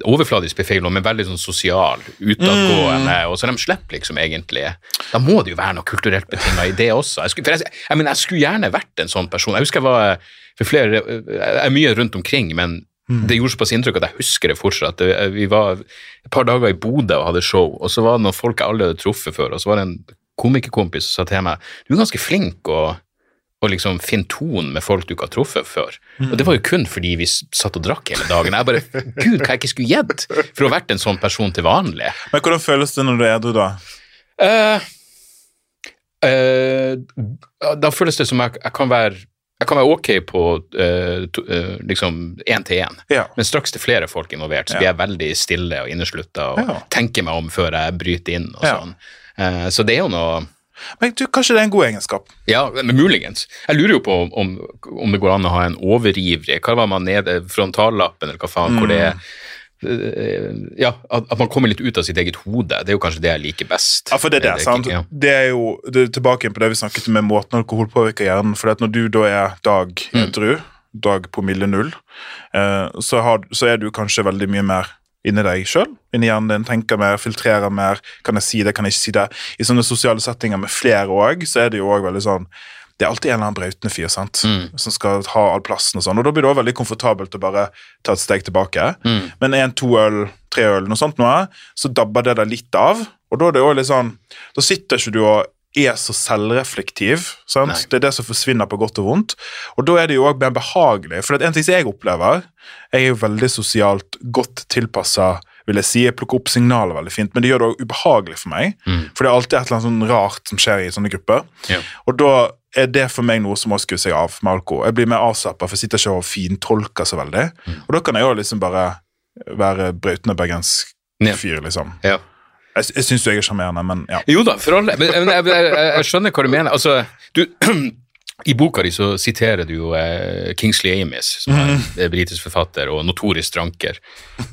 overfladisk befeilende, men veldig sånn sosial, utadgående, og så de slipper liksom egentlig Da må det jo være noe kulturelt betinga i det også. Jeg skulle, jeg, jeg, mener, jeg skulle gjerne vært en sånn person. Jeg husker jeg var eh, for flere Jeg er mye rundt omkring, men det gjorde såpass inntrykk at jeg husker det fortsatt. Vi var et par dager i Bodø og hadde show, og så var det noen folk jeg aldri hadde truffet før, og så var det en komikerkompis som sa til meg du er ganske flink å, å liksom finne tonen med folk du ikke har truffet før. Og det var jo kun fordi vi satt og drakk hele dagen. Jeg bare Gud, hva jeg ikke skulle gitt for å ha vært en sånn person til vanlig. Men hvordan føles det når du er edru, da? Uh, uh, da føles det som jeg, jeg kan være jeg kan være ok på uh, to, liksom én til én, Ja. men straks det er flere folk involvert, så Ja. blir jeg veldig stille og inneslutta og Ja. tenker meg om før jeg bryter inn og Ja. sånn. Eh, så det er jo noe Men du, Kanskje det er en god egenskap? Ja, men muligens. Jeg lurer jo på om, om det går an å ha en overivrig Hva var man nede Frontallappen, eller hva faen, hvor det er eh, Ja, at, man kommer litt ut av sitt eget hode. Det er jo kanskje det jeg liker best. Ja, for det er det, sant? Ja. Det er jo det er tilbake på det vi snakket med måten alkohol påvirker hjernen. For når du da er dag Mm. edru, dag promille null, eh, så, har, så er du kanskje veldig mye mer inni deg sjøl. Inni hjernen din. Tenker mer, filtrerer mer. Kan jeg si det, kan jeg ikke si det? I sånne sosiale settinger med flere òg, så er det jo òg veldig sånn det er alltid en eller annen brautende fyr sant? Mm. som skal ha all plassen. og sånn, og Da blir det også veldig komfortabelt å bare ta et steg tilbake. Mm. Men en, to øl, tre øl, noe sånt noe, så dabber det deg litt av. Og da er det også litt sånn, da sitter ikke du og er så selvreflektiv. Det er det som forsvinner på godt og vondt. Og da er det jo også mer behagelig. For det er en ting som jeg opplever, jeg er jo veldig sosialt godt tilpassa vil jeg si. Jeg plukker opp signaler veldig fint, men det gjør det også ubehagelig for meg. For det er alltid et eller annet sånn rart som skjer i sånne grupper. Ja. Og da er det for meg noe som må skru seg av med alkohol. Jeg blir mer avslappa, for jeg sitter ikke og fintolker så veldig. Og da kan jeg jo liksom bare være brautende bergensk fyr, liksom. Ja. Jeg, jeg syns jo jeg er sjarmerende, men ja. Jo da, for alle. Men, men jeg, jeg, jeg skjønner hva du mener. Altså, du, I boka di så siterer du jo eh, Kingsley Amis, som er Mhm. britisk forfatter og notorisk dranker.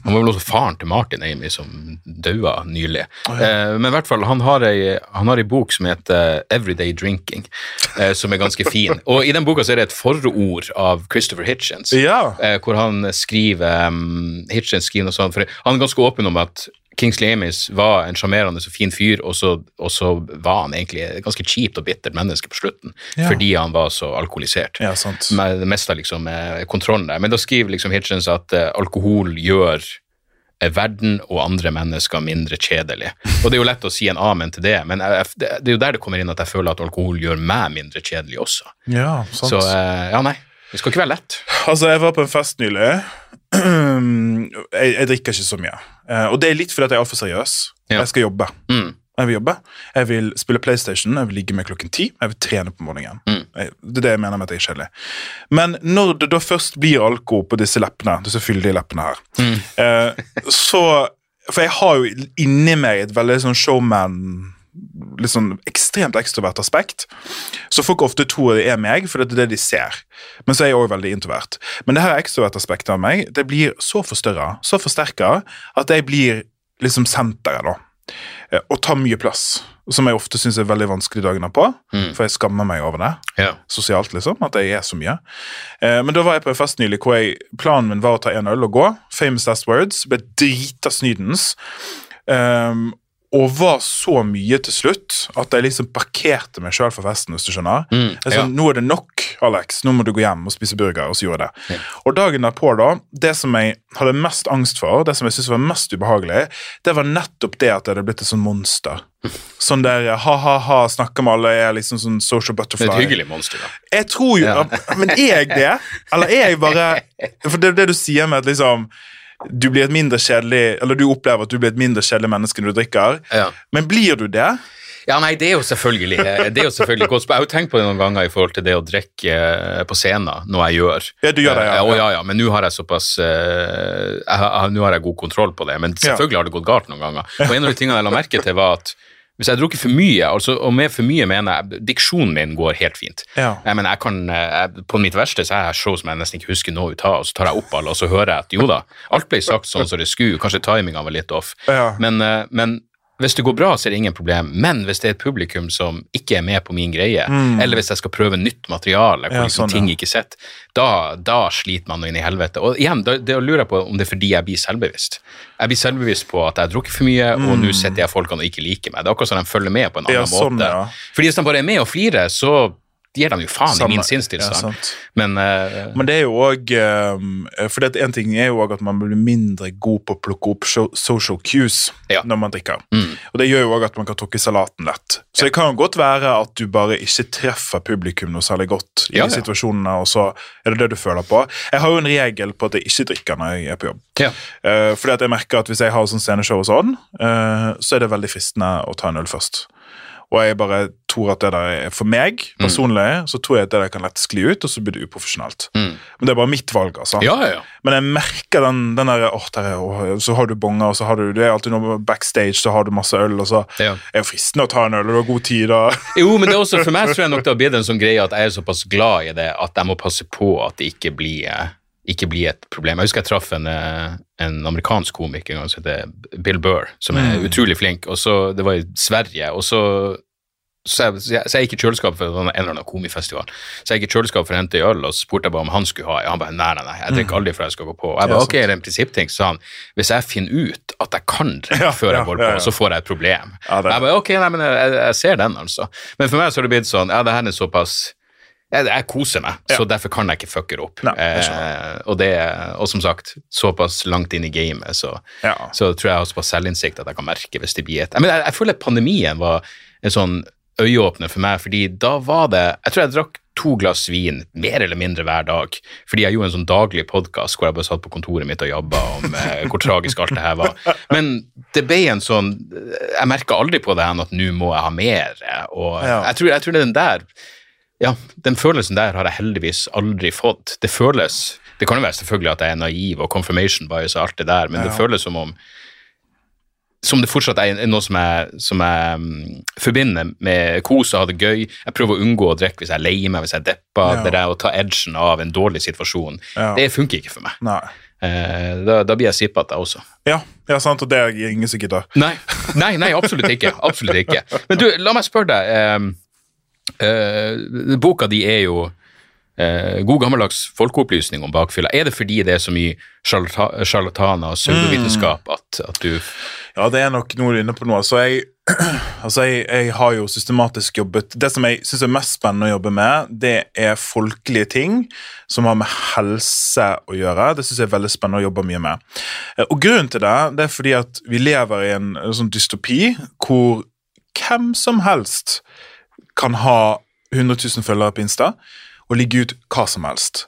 Han var vel også faren til Martin Amy, som daua nylig. eh, men i hvert fall, han har ei, han har ei bok som heter Everyday Drinking, eh, som er ganske fin. Og i den boka så er det et forord av Christopher Hitchens. Ja. eh, hvor han skriver um, Hitchens skriver noe sånt, for han er ganske åpen om at Kingsley Amis var en sjarmerende og fin fyr, og så, og så var han egentlig et ganske kjipt og bittert menneske på slutten, Ja. fordi han var så alkoholisert. Ja, sant. Med det meste av liksom, eh, kontrollen der. Men da skriver liksom Hitchens at eh, alkohol gjør eh, verden og andre mennesker mindre kjedelig. Og det er jo lett å si en amen til det, men jeg, det, det er jo der det kommer inn at jeg føler at alkohol gjør meg mindre kjedelig også. Ja, sant. Så ja, nei. Det skal ikke være lett. Altså, jeg var på en fest nylig. jeg, jeg drikker ikke så mye. Eh, og det er litt fordi at jeg er altfor seriøs. Ja. Jeg skal jobbe. Mm. Jeg vil jobbe. Jeg vil spille PlayStation, jeg vil ligge med klokken ti. Jeg vil trene på morgenen. Mm. Jeg, det er det jeg mener med at jeg er kjedelig. Men når det da først blir alkohol på disse leppene, disse fyldige leppene her, Mm. eh, så For jeg har jo inni meg et veldig sånn showman litt sånn ekstremt ekstrovert aspekt. Så folk ofte tror det er meg, for det er det de ser. Men så er jeg også veldig introvert. Men det her ekstroverte aspektet av meg det blir så forstørra, så forsterka, at jeg blir liksom senteret, da. Eh, Og tar mye plass. Som jeg ofte syns er veldig vanskelig dagene på, Mm. for jeg skammer meg over det Ja. sosialt, liksom, at jeg er så mye. Eh, men da var jeg på en fest nylig hvor jeg, planen min var å ta en øl og gå. Famous last words. Ble drita snydens. Um, og var så mye til slutt at jeg liksom parkerte meg sjøl for festen, hvis du skjønner. Mm, ja. Nå er det nok, Alex. Nå må du gå hjem og spise burger. Og så gjorde jeg det. Ja. Og dagen derpå, da, det som jeg hadde mest angst for, det som jeg syntes var mest ubehagelig, det var nettopp det at jeg hadde blitt et sånn monster. Sånn der ha-ha-ha, snakker med alle, er liksom sånn social butterfly. er et hyggelig monster, da. Jeg tror jo Ja. Men er jeg det? Eller er jeg bare For det er det du sier med at liksom du blir et mindre kjedelig Eller du opplever at du blir et mindre kjedelig menneske når du drikker. Ja. Men blir du det? Ja, nei, det er jo selvfølgelig Det er jo selvfølgelig godt. Jeg har jo tenkt på det noen ganger i forhold til det å drikke eh, på scenen, noe jeg gjør. Ja, du gjør det, ja. Eh, ja, ja, men nå har jeg såpass eh, Nå har jeg god kontroll på det, men selvfølgelig har det gått galt noen ganger. Og en av de tingene jeg la merke til, var at Hvis jeg drukker for mye, altså, og med for mye mener jeg diksjonen min går helt fint. Ja. Jeg mener, jeg kan, eh, jeg, På mitt verste så er jeg show som jeg nesten ikke husker noe ut av, og så tar jeg opp alle, og så hører jeg at jo da, alt ble sagt sånn som det skulle, kanskje timinga var litt off, Ja. men, eh, men hvis det går bra, så er det ingen problem, men hvis det er et publikum som ikke er med på min greie, eller hvis jeg skal prøve nytt materiale, hvor Mm. Ja, liksom sånn, ting ja. ikke sitter, da, da sliter man inn i helvete. Og igjen, da, det lurer jeg på om det er fordi jeg blir selvbevisst. Jeg blir selvbevisst på at jeg har drukket for mye, og nå sitter jeg folkene og ikke liker meg. Det er akkurat som de følger med på en annen Mm. Ja, sånn, måte. Fordi hvis de bare er med og flirer, så gir dem jo faen Samme. i min Ja, sinnstilstand. Ja, Men uh, Men det er jo òg For det en ting er jo òg at man blir mindre god på å plukke opp social cues Ja. når man drikker. Mm. Og det gjør jo òg at man kan tråkke salaten lett. Så det kan jo godt være at du bare ikke treffer publikum noe særlig godt i Ja, ja. de situasjonene, og så er det det du føler på. Jeg har jo en regel på at jeg ikke drikker når jeg er på jobb. ja. Uh, fordi at jeg merker at hvis jeg har sånn sceneshow og sånn, uh, så er det veldig fristende å ta en øl først. Og jeg bare tror at det der er for meg personlig, så tror jeg at det der kan lett skli ut, og så blir det uprofesjonelt. Mm. Men det er bare mitt valg, altså. ja, ja, ja. Men jeg merker den, den der, åh, der er, åh, så har du bonger, og så har du, det er alltid noe backstage, så har du masse øl, og så er det fristende å ta en øl, og du har god tid, da. Jo, men det er også, for meg tror jeg nok det har blitt en sånn greie at jeg er såpass glad i det at jeg må passe på at det ikke blir, eh, ikke bli et problem. Jeg husker jeg traff en, eh, en amerikansk komiker en gang som heter Bill Burr, som er utrolig flink, og så, det var i Sverige, og så så jeg, så jeg, så jeg gikk i kjøleskapet for en eller annen komifestival. Så jeg gikk i kjøleskapet for å hente øl, og så spurte jeg bare om han skulle ha. Han bare nei, nei, nei, jeg drikker aldri før jeg skal gå på. Og jeg bare ok, er det en prinsippting? Så sa han hvis jeg finner ut at jeg kan drikke før ja, jeg går på, ja. så får jeg et problem. Jeg bare ok, nei, men jeg, jeg ser den, altså. Men for meg så har det blitt sånn, ja, det her er såpass jeg, jeg koser meg, Ja. så derfor kan jeg ikke fucke opp. Nei, eh, og, det, og som sagt, såpass langt inn i gamet, så, Ja. så tror jeg har såpass selvinnsikt at jeg kan merke hvis det blir et jeg, men jeg, jeg føler pandemien var en sånn øyeåpner for meg, fordi da var det Jeg tror jeg drakk to glass vin mer eller mindre hver dag, fordi jeg gjorde en sånn daglig podkast hvor jeg bare satt på kontoret mitt og jabba om eh, hvor tragisk alt det her var. Men det ble en sånn Jeg merka aldri på det enn at nå må jeg ha mer, og Ja. jeg, tror, jeg tror det er den der ja, den følelsen der har jeg heldigvis aldri fått. Det føles Det kan jo være selvfølgelig at jeg er naiv og confirmation bias og alt det der, men det Ja. føles som om som det fortsatt er noe som jeg, som jeg um, forbinder med kos og ha det gøy. Jeg prøver å unngå å drikke hvis jeg er lei meg, hvis jeg er deppa. Ja. Det der å ta edgen av en dårlig situasjon, Ja. det funker ikke for meg. Nei. Eh, da, da blir jeg sippete også. Ja, ja, sant, og det er ingen som gidder. Nei, nei, nei, absolutt ikke. Absolutt ikke. Men du, la meg spørre deg. Eh, boka di er jo uh, god gammeldags folkeopplysning om bakfylla. Er det fordi det er så mye sjarlata- sjarlataner og pseudovitenskap at, at du Ja, det er nok noe du er inne på nå. Altså, jeg, altså jeg, jeg har jo systematisk jobbet Det som jeg syns er mest spennende å jobbe med, det er folkelige ting som har med helse å gjøre. Det syns jeg er veldig spennende å jobbe mye med. Eh, Og grunnen til det, det er fordi at vi lever i en, en sånn dystopi hvor hvem som helst kan ha 100 000 følgere på Insta og ligge ut hva som helst.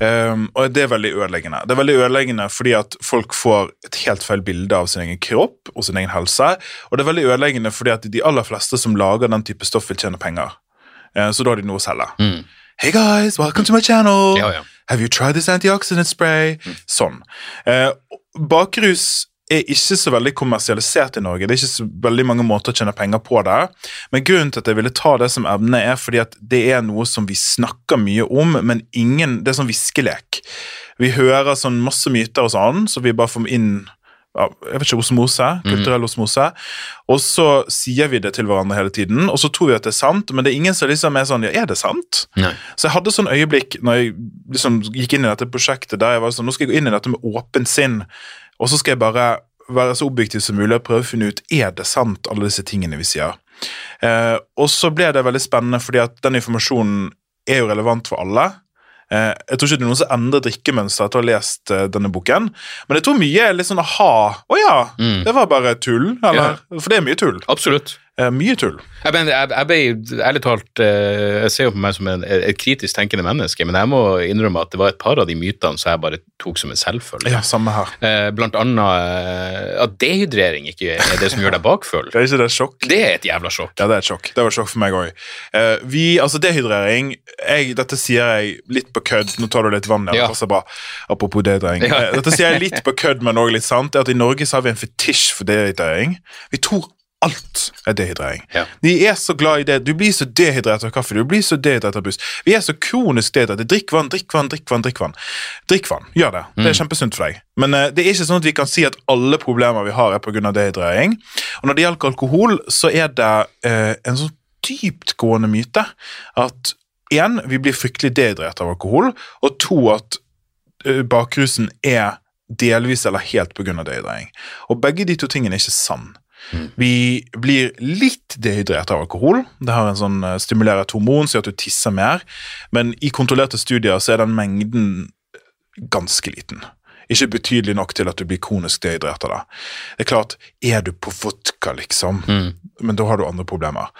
Um, og det er veldig ødeleggende. Det er veldig ødeleggende fordi at folk får et helt feil bilde av sin egen kropp og sin egen helse. Og det er veldig ødeleggende fordi at de aller fleste som lager den type stoff, vil tjene penger. Uh, så da har de noe å selge. Hey guys, welcome to my channel. Ja, ja. Have you tried this antioxidant spray? Sånn. Uh, bakrus er ikke så veldig kommersialisert i Norge. Det er ikke så veldig mange måter å tjene penger på det. Men grunnen til at jeg ville ta det som emne, er fordi at det er noe som vi snakker mye om, men ingen Det er sånn viskelek. Vi hører sånn masse myter og sånn, så vi bare får inn jeg vet ikke, osmose, kulturell osmose. Og så sier vi det til hverandre hele tiden, og så tror vi at det er sant, men det er ingen som liksom er sånn Ja, er det sant? Nei. Så jeg hadde sånn øyeblikk når jeg liksom gikk inn i dette prosjektet der jeg var sånn Nå skal jeg gå inn i dette med åpent sinn, og så skal jeg bare være så objektiv som mulig og prøve å finne ut er det sant, alle disse tingene vi sier. Eh, og så ble det veldig spennende, fordi at den informasjonen er jo relevant for alle. Eh, jeg tror ikke det er noen som endrer drikkemønster etter å ha lest eh, denne boken, men jeg tror mye er litt sånn aha. Å ja, Mm. det var bare tull. Eller, For det er mye tull. Absolutt. Eh, mye tull. Jeg, men, jeg, jeg ble ærlig talt eh, Jeg ser jo på meg som en, et kritisk tenkende menneske, men jeg må innrømme at det var et par av de mytene som jeg bare tok som en selvfølge. Ja, samme her. Eh, Blant annet at dehydrering ikke er det som gjør deg bakfull. Er ikke det sjokk? Det er et jævla sjokk. Ja, det er et sjokk. Det var et sjokk for meg òg. Vi, altså dehydrering jeg, Dette sier jeg litt på kødd. Nå tar du litt vann. Ja. Det passer bra. Apropos dehydrering. Ja. Dette sier jeg litt på kødd, men òg litt sant. Er at I Norge så har vi en fetisj for dehydrering. Vi tror alt er dehydrering. Ja. De er så glad i det. Du blir så dehydrert av kaffe, du blir så dehydrert av buss. Vi er så kronisk dehydrerte. Drikk vann, drikk vann, drikk vann. Drikk vann. Drikk vann, Gjør det. Det er kjempesunt for deg. Men uh, det er ikke sånn at vi kan si at alle problemer vi har, er pga. dehydrering. Og når det gjelder alkohol, så er det uh, en sånn dyptgående myte at én, vi blir fryktelig dehydrert av alkohol, og to, at uh, bakrusen er delvis eller helt pga. dehydrering. Og begge de to tingene er ikke sann. Vi blir litt dehydrert av alkohol. Det har en sånn eh, stimulerer et hormon som gjør at du tisser mer, men i kontrollerte studier så er den mengden ganske liten. Ikke betydelig nok til at du blir kronisk dehydrert av det. Det er klart, er du på vodka, liksom, men da har du andre problemer.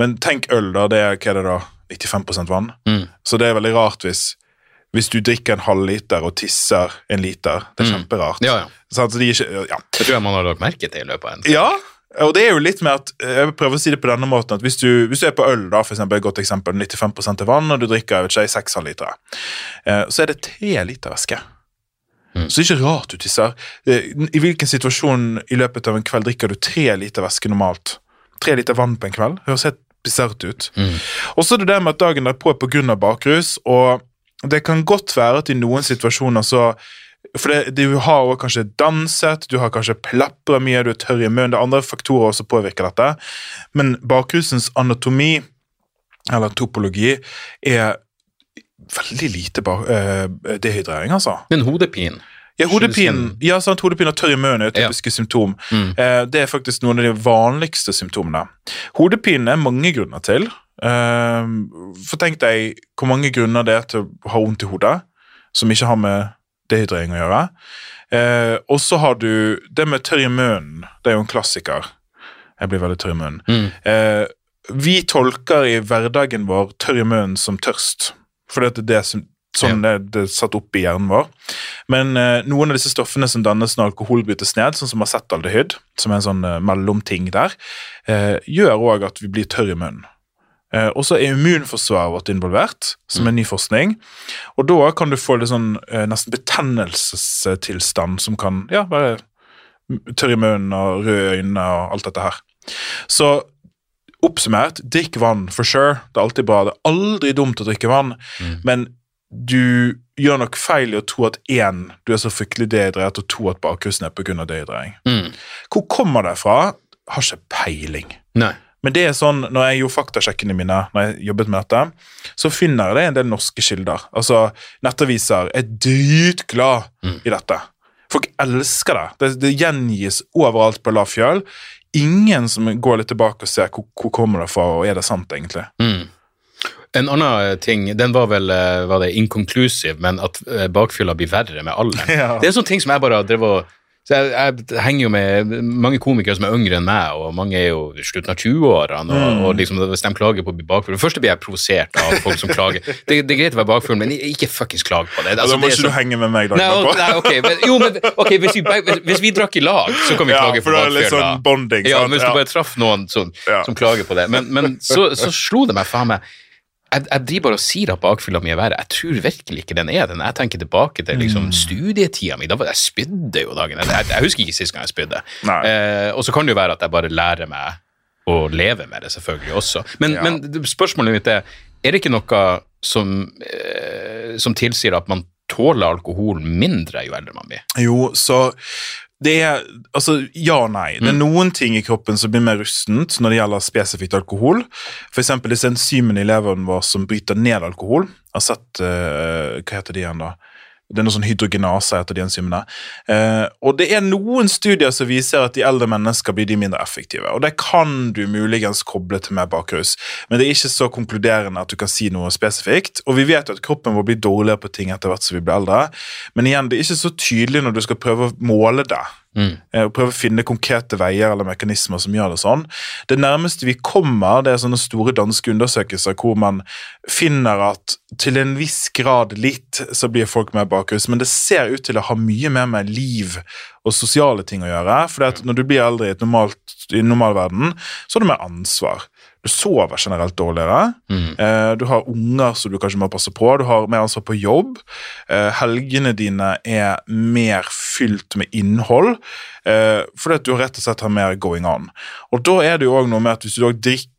Men tenk øl, da. Det er, hva er det da? 95 vann? Så det er veldig rart hvis hvis du drikker en halvliter og tisser en liter. Det er kjemperart. Ja, ja. Sant? Så de ikke, ja. Det tror jeg man har lagt merke til i løpet av en Ja, og det er jo litt med at Jeg prøver å si det på denne måten at hvis du, hvis du er på øl, da, for eksempel, et godt eksempel, 95 er vann, og du drikker jeg vet ikke, 6 halvlitere, eh, så er det 3 liter væske. Så det er ikke rart du tisser. Eh, I hvilken situasjon i løpet av en kveld drikker du 3 liter væske normalt? 3 liter vann på en kveld? Høres helt bisart ut. Og så er det det med at dagen derpå er av bakrus, og det kan godt være at i noen situasjoner så for det, du har også kanskje danset, du har kanskje plapra mye, du er tørr i munnen. Det er andre faktorer som påvirker dette. Men bakrusens anatomi, eller topologi, er veldig lite bar, uh, dehydrering, altså. Men hodepinen? Ja, hodepinen ja, sant, hodepin og tørr i munnen er typiske symptom. Eh, det er faktisk noen av de vanligste symptomene. Hodepinen er mange grunner til. Uh, for tenk deg hvor mange grunner det er til å ha vondt i hodet, som ikke har med dehydrering å gjøre. Eh, og så har du det med tørr i munnen. Det er jo en klassiker. Jeg blir veldig tørr i munnen. Eh, vi tolker i hverdagen vår tørr i munnen som tørst, for det er det som Sånn er det satt opp i hjernen vår. Men eh, noen av disse stoffene som dannes når alkohol brytes ned, sånn som acetaldehyd, som er en sånn eh, mellomting der, eh, gjør òg at vi blir tørr i munnen. Eh, og så er immunforsvaret vårt involvert, som er ny forskning. Og da kan du få litt sånn eh, nesten betennelsestilstand som kan ja, være tørr i munnen og røde øyne og alt dette her. Så oppsummert, drikk vann for sure. Det er alltid bra. Det er aldri dumt å drikke vann, men du gjør nok feil i å tro at én, du er så fryktelig dehydrert, og to, at bakrusen er pga. dehydrering. Hvor kommer det fra? Har ikke peiling. Nei. Men det er sånn, når jeg gjorde faktasjekkene mine, når jeg jobbet med dette, så finner jeg det en del norske kilder. Altså, Nettaviser er dritglad i dette. Folk elsker det. det. Det gjengis overalt på lav fjøl. Ingen som går litt tilbake og ser hvor, hvor kommer det fra, og er det sant, egentlig. En annen ting, den var vel eh, var det inconclusive, men at eh, bakfylla blir verre med alderen. Ja. Det er sånne ting som jeg bare har drevet og så jeg, jeg henger jo med mange komikere som er yngre enn meg, og mange er jo i slutten av 20-årene. Og, Mm. og liksom, hvis de klager på å bli bakfull Først blir jeg provosert av folk som klager. Det, det er greit å være bakfull, men ikke fuckings klag på det. Altså, da må det ikke så- du henge med meg dagen etterpå. nei, okay, men, jo, men okay, hvis vi, hvis, vi drakk i lag, så kan vi Ja, klage på er litt sånn bonding, Ja, men hvis du bare traff noen som, Ja. som klager på det. Men, men så, så slo det meg faen meg jeg, jeg driver bare og sier at bakfylla mi er verre. Jeg tror virkelig ikke den er den. Jeg tenker tilbake til liksom, Mm. studietida mi. Da var, jeg spydde jo dagen. Jeg, jeg husker ikke sist gang jeg spydde. Eh, og så kan det jo være at jeg bare lærer meg å leve med det, selvfølgelig også. Men, Ja. men spørsmålet mitt er er det ikke noe som, eh, som tilsier at man tåler alkohol mindre jo eldre man blir? Jo, så det er Altså, ja og nei. Det er noen ting i kroppen som blir mer rustent når det gjelder spesifikt alkohol. F.eks. disse enzymene i leveren vår som bryter ned alkohol. Jeg har sett uh, Hva heter de igjen, da? Det er noe sånn hydrogenase etter de enzymene. Eh, og det er noen studier som viser at de eldre mennesker blir de mindre effektive. Og det kan du muligens koble til mer bakrus, men det er ikke så konkluderende at du kan si noe spesifikt. Og vi vet jo at kroppen vår blir dårligere på ting etter hvert som vi blir eldre, men igjen, det er ikke så tydelig når du skal prøve å måle det. Eh, Og prøve å finne konkrete veier eller mekanismer som gjør det sånn. Det nærmeste vi kommer, det er sånne store danske undersøkelser hvor man finner at til en viss grad litt så blir folk mer bakrus, men det ser ut til å ha mye mer med liv og sosiale ting å gjøre. For når du blir eldre i, normalt, i en normal verden, så har du mer ansvar. Du sover generelt dårligere. Mm. Eh, du har unger som du kanskje må passe på. Du har mer ansvar på jobb. Eh, helgene dine er mer fylt med innhold. Eh, fordi at du rett og slett har mer going on. Og da er det jo også noe med at hvis du da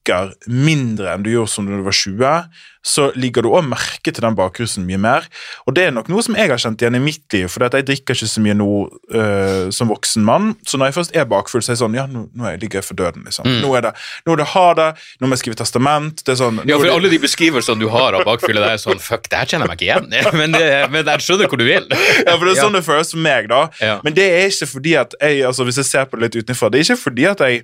drikker mindre enn du gjorde som da du var 20, så ligger du òg merke til den bakrusen mye mer. Og det er nok noe som jeg har kjent igjen i mitt liv, for jeg drikker ikke så mye nå uh, som voksen mann. Så når jeg først er bakfull, så er jeg sånn Ja, nå, nå er ligger jeg for døden, liksom. Nå er det nå er det ha det, nå må jeg skrive testament. Det er sånn Mm. Ja, for alle de beskrivelsene du har av bakfylle, det er sånn Fuck, det her kjenner jeg meg ikke igjen. Men, det- men jeg skjønner hvor du vil. Ja, for det er Ja. sånn det føles for meg, da. Ja. Men det er ikke fordi at jeg, altså hvis jeg ser på det litt utenfra, det er ikke fordi at jeg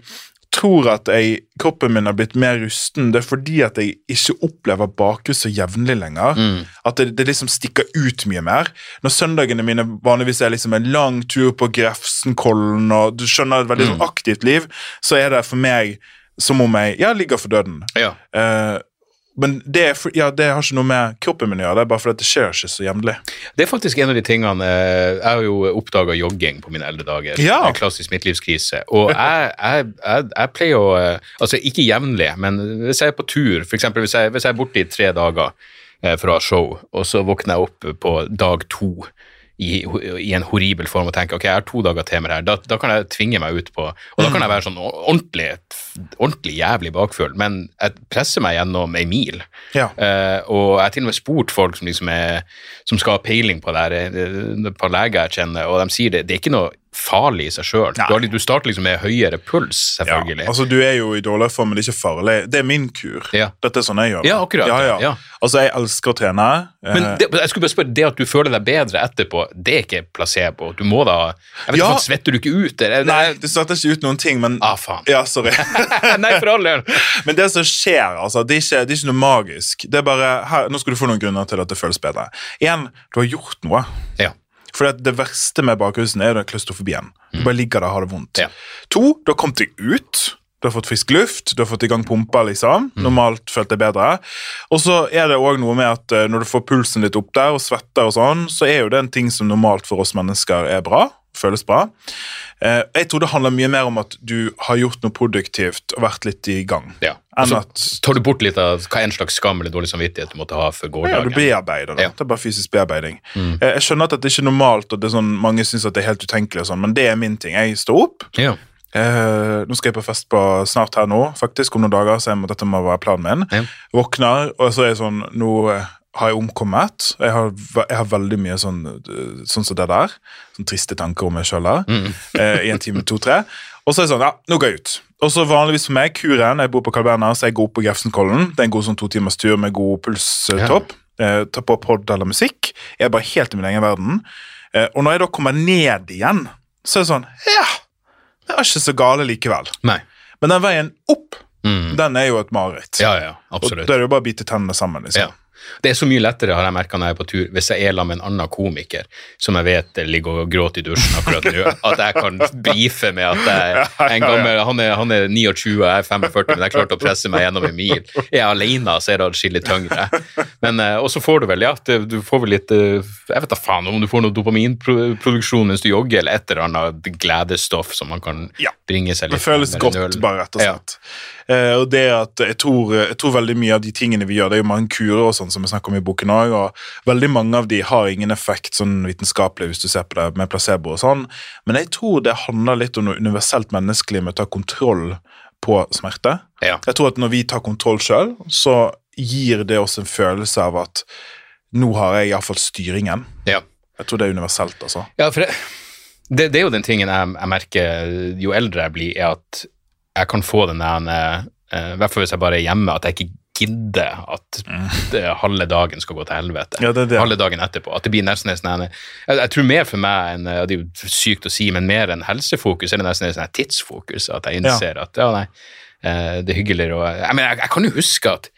tror at jeg, kroppen min har blitt mer rusten, det er fordi at jeg ikke opplever bakrus så jevnlig lenger. Mm. At det, det liksom stikker ut mye mer. Når søndagene mine vanligvis er liksom en lang tur på Grefsenkollen, og du skjønner et veldig Mm. aktivt liv, så er det for meg som om jeg ja, ligger for døden. Ja. Eh, men det, for, ja, det har ikke noe med kroppen min å gjøre, det er bare fordi det skjer ikke så jevnlig. Det er faktisk en av de tingene eh, Jeg har jo oppdaga jogging på mine eldre dager. Ja. En klassisk midtlivskrise. Og jeg, jeg, jeg, jeg pleier å eh, Altså ikke jevnlig, men hvis jeg er på tur, f.eks. Hvis, jeg- hvis jeg er borte i tre dager eh, for å ha show, og så våkner jeg opp på dag to i, i en horribel form og tenker ok, jeg har to dager til med det her, da, da kan jeg tvinge meg ut på Og da kan jeg være sånn ordentlig, ordentlig jævlig bakfull, men jeg presser meg gjennom ei mil. Ja. Uh, og jeg har til og med spurt folk som, liksom er, som skal ha peiling på det her, eh, et par leger jeg kjenner, og de sier det, det er ikke noe farlig i seg sjøl. Du, du starter liksom med høyere puls, selvfølgelig. Ja, altså Du er jo i dårligere form, men det er ikke farlig. Det er min kur. Ja. Dette er sånn jeg gjør det. Ja, akkurat, Ja, ja. Altså, jeg elsker å trene. eh, Men det, jeg skulle bare spørre, det at du føler deg bedre etterpå, det er ikke placebo. Du må da Jeg vet Ja. ikke, Svetter du ikke ut? Det, det, Nei, det svetter ikke ut noen ting, men Ah, faen. Ja, sorry. Nei, for all del. men det som skjer, altså, det er, ikke, det er ikke noe magisk. Det er bare, her, Nå skal du få noen grunner til at det føles bedre. Igjen, du har gjort noe. Ja. For det, det verste med bakhusen er den klaustrofobien. Du bare ligger der og har det vondt. Mm. Ja. To, du har kommet deg ut. Du har fått frisk luft, du har fått i gang pumpa. liksom. Mm. Normalt følt deg bedre. Og så er det også noe med at eh, når du får pulsen litt opp der og svetter, og sånn, så er jo det en ting som normalt for oss mennesker er bra. Føles bra. Eh, jeg tror det handler mye mer om at du har gjort noe produktivt og vært litt i gang. Ja. Og så at tar du bort litt av hva en slags skam eller dårlig samvittighet du måtte ha for ja, du bearbeider det. Ja. Mm. Det er bare fysisk bearbeiding. Eh, Jeg skjønner at det ikke er normalt, og det sånn, mange syns det er helt utenkelig, og sånn, men det er min ting. Jeg står opp. Ja. Eh, nå skal jeg på fest på snart her nå, faktisk om noen dager, så jeg må, dette må være planen min. Ja. Våkner, og så er jeg sånn Nå eh, har jeg omkommet. Jeg har, jeg har veldig mye sånn sånn som det der. Sånn triste tanker om meg sjøl der. Mm. eh, I en time, to-tre. Og så er jeg sånn Ja, nå går jeg ut. Og så vanligvis for meg, kuren Jeg bor på Carl Berner, så jeg går opp på Grefsenkollen. Det er en god sånn to timers tur med god pulstopp. Eh, tar på pod eller musikk. Jeg er bare helt i min egen verden. Eh, og når jeg da kommer ned igjen, så er det sånn Ja, det er ikke så gale likevel. Nei. Men den veien opp, Mm. den er jo et mareritt. Ja, ja, Og da er det jo bare å bite tennene sammen. liksom. Ja. Det er så mye lettere, har jeg merka når jeg er på tur, hvis jeg er sammen med en annen komiker som jeg vet ligger og gråter i dusjen akkurat nå, at jeg kan brife med at jeg, en gammel, han, er, han er 29 og jeg er 45, men jeg klarte å presse meg gjennom en mil. Er jeg alene, så er det adskillig tyngre. Men, eh, og så får du vel, ja, du får vel litt eh, Jeg vet da faen om du får noe dopaminproduksjon mens du jogger, eller et eller annet gledestoff som man kan bringe seg litt Ja, Det føles godt, bare rett og slett. Eh, og det at jeg tror, jeg tror veldig mye av de tingene vi gjør, det er jo mange kurer og sånn som vi snakker om i boken òg, og veldig mange av de har ingen effekt sånn vitenskapelig hvis du ser på det med placebo og sånn, men jeg tror det handler litt om noe universelt menneskelig med å ta kontroll på smerte. Ja. Jeg tror at når vi tar kontroll sjøl, så gir det oss en følelse av at nå har jeg iallfall styringen. Ja. Jeg tror det er universelt, altså. Ja, for det, det, det er jo den tingen jeg, jeg merker jo eldre jeg blir, er at jeg kan få den der, eh, i hvert fall hvis jeg bare er hjemme, at jeg ikke gidder at det, halve dagen skal gå til helvete. Ja, det det. Halve dagen etterpå. At det blir nesten en sånn jeg, jeg tror mer for meg enn Det er jo sykt å si, men mer enn helsefokus er det nesten en sånn tidsfokus. At jeg innser at ja, nei, eh, det er hyggeligere å jeg, mener, jeg, jeg kan jo huske at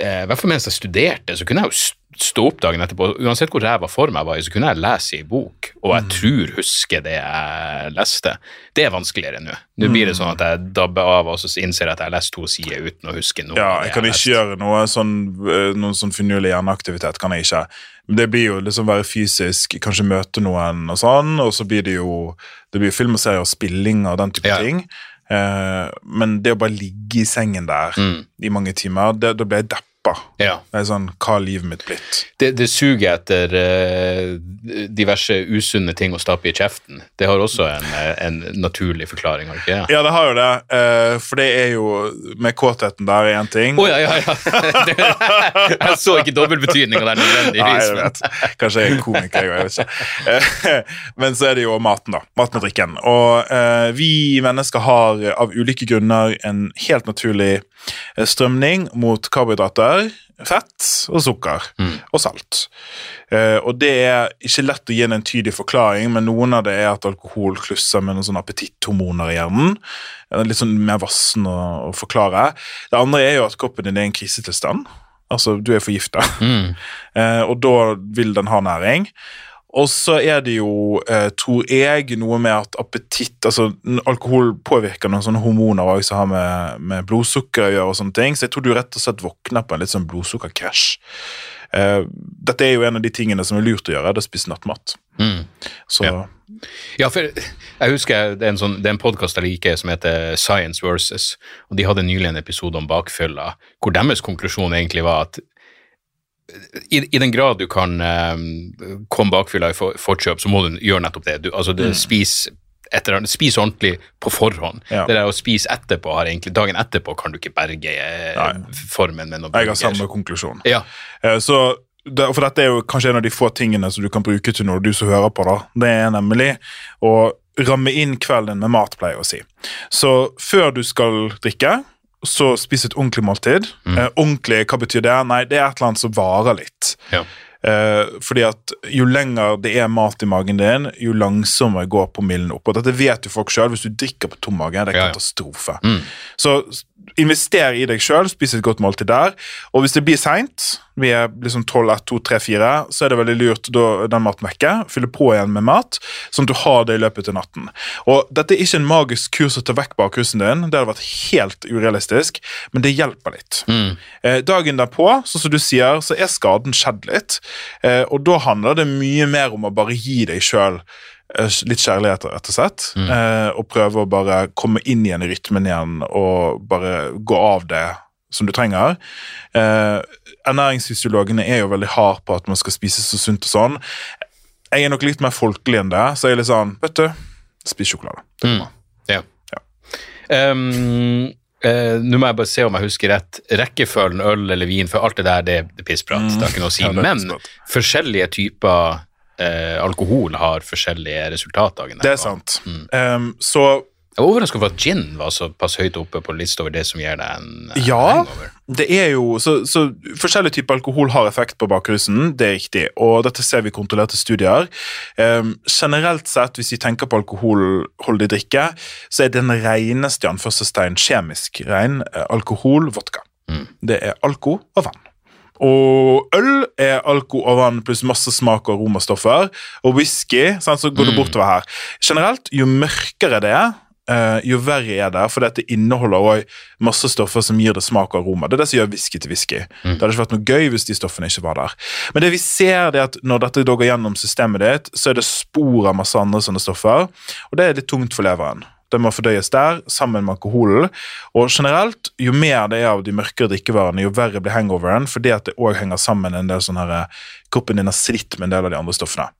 eh, i hvert fall mens jeg studerte, så kunne jeg jo stå opp dagen etterpå. Uansett hvor ræva form jeg var i, så kunne jeg lese i bok, og jeg tror huske det jeg leste. Det er vanskeligere nå. Nå blir det sånn at jeg dabber av, og så innser jeg at jeg har lest to sider uten å huske noe. Ja, jeg kan jeg ikke gjøre noe sånn, eh, noen sånn finurlig hjerneaktivitet. kan jeg ikke. Det blir jo liksom være fysisk, kanskje møte noen og sånn, og så blir det jo det blir film og serier og spilling og den type Ja. ting. Eh, men det å bare ligge i sengen der Mm. i mange timer, da blir jeg deppa. Ja. Det er sånn, hva har livet mitt blitt? Det, det suger etter uh, diverse usunne ting å stappe i kjeften. Det har også en, eh, en naturlig forklaring, har det ikke? Ja, det har jo det, Uh, for det er jo Med kåtheten der er én ting. Å ja, ja, ja. Det, jeg så ikke dobbeltbetydninga der Nei, jeg vet. Kanskje jeg er komiker, jeg vet ikke. Uh, Men så er det jo maten, da. Maten og drikken. Og vi mennesker har av ulike grunner en helt naturlig strømning mot karbohydrater, fett og sukker og salt. Eh, og det er ikke lett å gi en entydig forklaring, men noen av det er at alkohol klusser med noen sånne appetitthormoner i hjernen. Det er Litt sånn mer vassen å, å forklare. Det andre er jo at kroppen din er i en krisetilstand. Altså, du er forgifta. Mm. Eh, og da vil den ha næring. Og så er det jo, eh, tror jeg, noe med at appetitt altså Alkohol påvirker noen sånne hormoner også, som har med, med blodsukker å gjøre. og sånne ting, Så jeg tror du rett og slett våkner på en litt sånn blodsukkerkrasj. Uh, dette er jo en av de tingene som er lurt å gjøre, det er å spise nattmat. Mm. Så Ja. Ja, for jeg husker det er en, sånn, det er en podkast jeg liker som heter Science Versus, og de hadde nylig en episode om bakfylla, hvor deres konklusjon egentlig var at i, i den grad du kan eh, komme bakfylla i for, forkjøp, så må du gjøre nettopp det. Du, altså, det, spis, etter, spis ordentlig på forhånd. Ja. Det der å spise etterpå har egentlig, Dagen etterpå kan du ikke berge eh, Nei. formen med noe jeg har samme konklusjon. Ja. Eh, Så det, for dette er jo kanskje en av de få tingene som du kan bruke til noe du som hører på. da. Det er nemlig å ramme inn kvelden med mat, pleier jeg å si. Så før du skal drikke, så spis et ordentlig måltid. Eh, ordentlig, hva betyr det? Nei, det er et eller annet som varer litt. Ja. Eh, fordi at jo lenger det er mat i magen din, jo langsommere går promillen opp. Og dette vet jo folk sjøl. Hvis du drikker på tom mage, det er Ja, ja. katastrofe. Så s- invester i deg sjøl, spis et godt måltid der. Og hvis det blir seint, vi er liksom 12, 1, 2, 3, 4, så er det veldig lurt da den maten vekker. Fylle på igjen med mat, sånn at du har det i løpet av natten. Og dette er ikke en magisk kurs å ta vekk bakrusen din, det hadde vært helt urealistisk, men det hjelper litt. Eh, dagen derpå, sånn som du sier, så er skaden skjedd litt, eh, og da handler det mye mer om å bare gi deg sjøl litt kjærlighet, rett og slett. Eh, og prøve å bare komme inn igjen i rytmen igjen og bare gå av det som du trenger. Eh, ernæringsfysiologene er jo veldig hard på at man skal spise så sunt og sånn. Jeg er nok litt mer folkelig enn det, så jeg er litt sånn Vet du, spis sjokolade. Det kommer. Ja. Ja. Um, Uh, Nå må jeg bare se om jeg husker rett. Rekkefølgen øl eller vin, for alt det der det er pissprat. Det har ikke noe å si. Men forskjellige typer eh, alkohol har forskjellige resultat dagen Det er sant. Mm. Um, så Jeg var overraska over at gin var såpass høyt oppe på lista over det som gir deg en eh, Ja, hangover. det er jo så, så Forskjellige typer alkohol har effekt på bakrusen, det er riktig. Og dette ser vi i kontrollerte studier. Um, generelt sett, hvis vi tenker på alkoholholdig drikke, så er den reneste i anførselstegn kjemisk ren eh, alkohol vodka. Det er alko og vann. Og øl er alko og vann pluss masse smak og aromastoffer. Og whisky, sant, så går det bortover her. Generelt, jo mørkere det er, eh, jo verre er det, for dette inneholder også masse stoffer som gir det smak og aroma. Det er det som gjør whisky til whisky. Det hadde ikke vært noe gøy hvis de stoffene ikke var der. Men det vi ser det er at når dette går gjennom systemet ditt, så er det spor av masse andre sånne stoffer, og det er litt tungt for leveren. Det må fordøyes der, sammen med alkoholen. Og generelt, jo mer det er av de mørkere drikkevarene, jo verre blir hangoveren, fordi at det òg henger sammen en del sånn her Kroppen din har slitt med en del av de andre stoffene.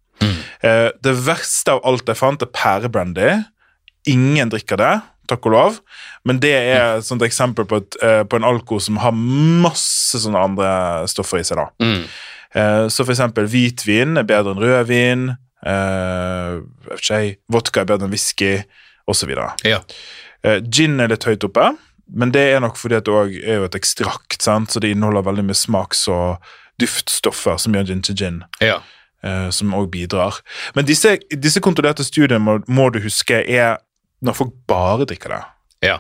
Eh, det verste av alt jeg fant, er pærebrandy. Ingen drikker det, takk og lov. Men det er et sånt eksempel på, et, eh, på en alko som har masse sånne andre stoffer i seg. da. Mm. Eh, så for eksempel hvitvin er bedre enn rødvin. Eh, vodka er bedre enn whisky, osv. Ja. Eh, gin er litt høyt oppe, men det er nok fordi at det òg er jo et ekstrakt, sant? så det inneholder veldig mye smaks- og duftstoffer som gjør gin til gin. ja. Uh, som også bidrar. Men disse, disse kontrollerte studiene må, må du huske er når folk bare drikker det. ja.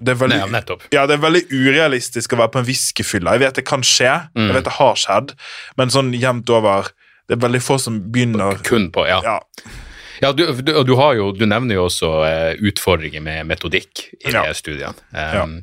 Det er veldig, Nei, nettopp. ja, det er veldig urealistisk å være på en whiskyfylla. Jeg vet det kan skje, Mm. jeg vet det har skjedd, men sånn jevnt over Det er veldig få som begynner Kun på, ja. ja, Ja, du, du, du, har jo, du nevner jo også uh, utfordringer med metodikk i Ja. de studiene. Um,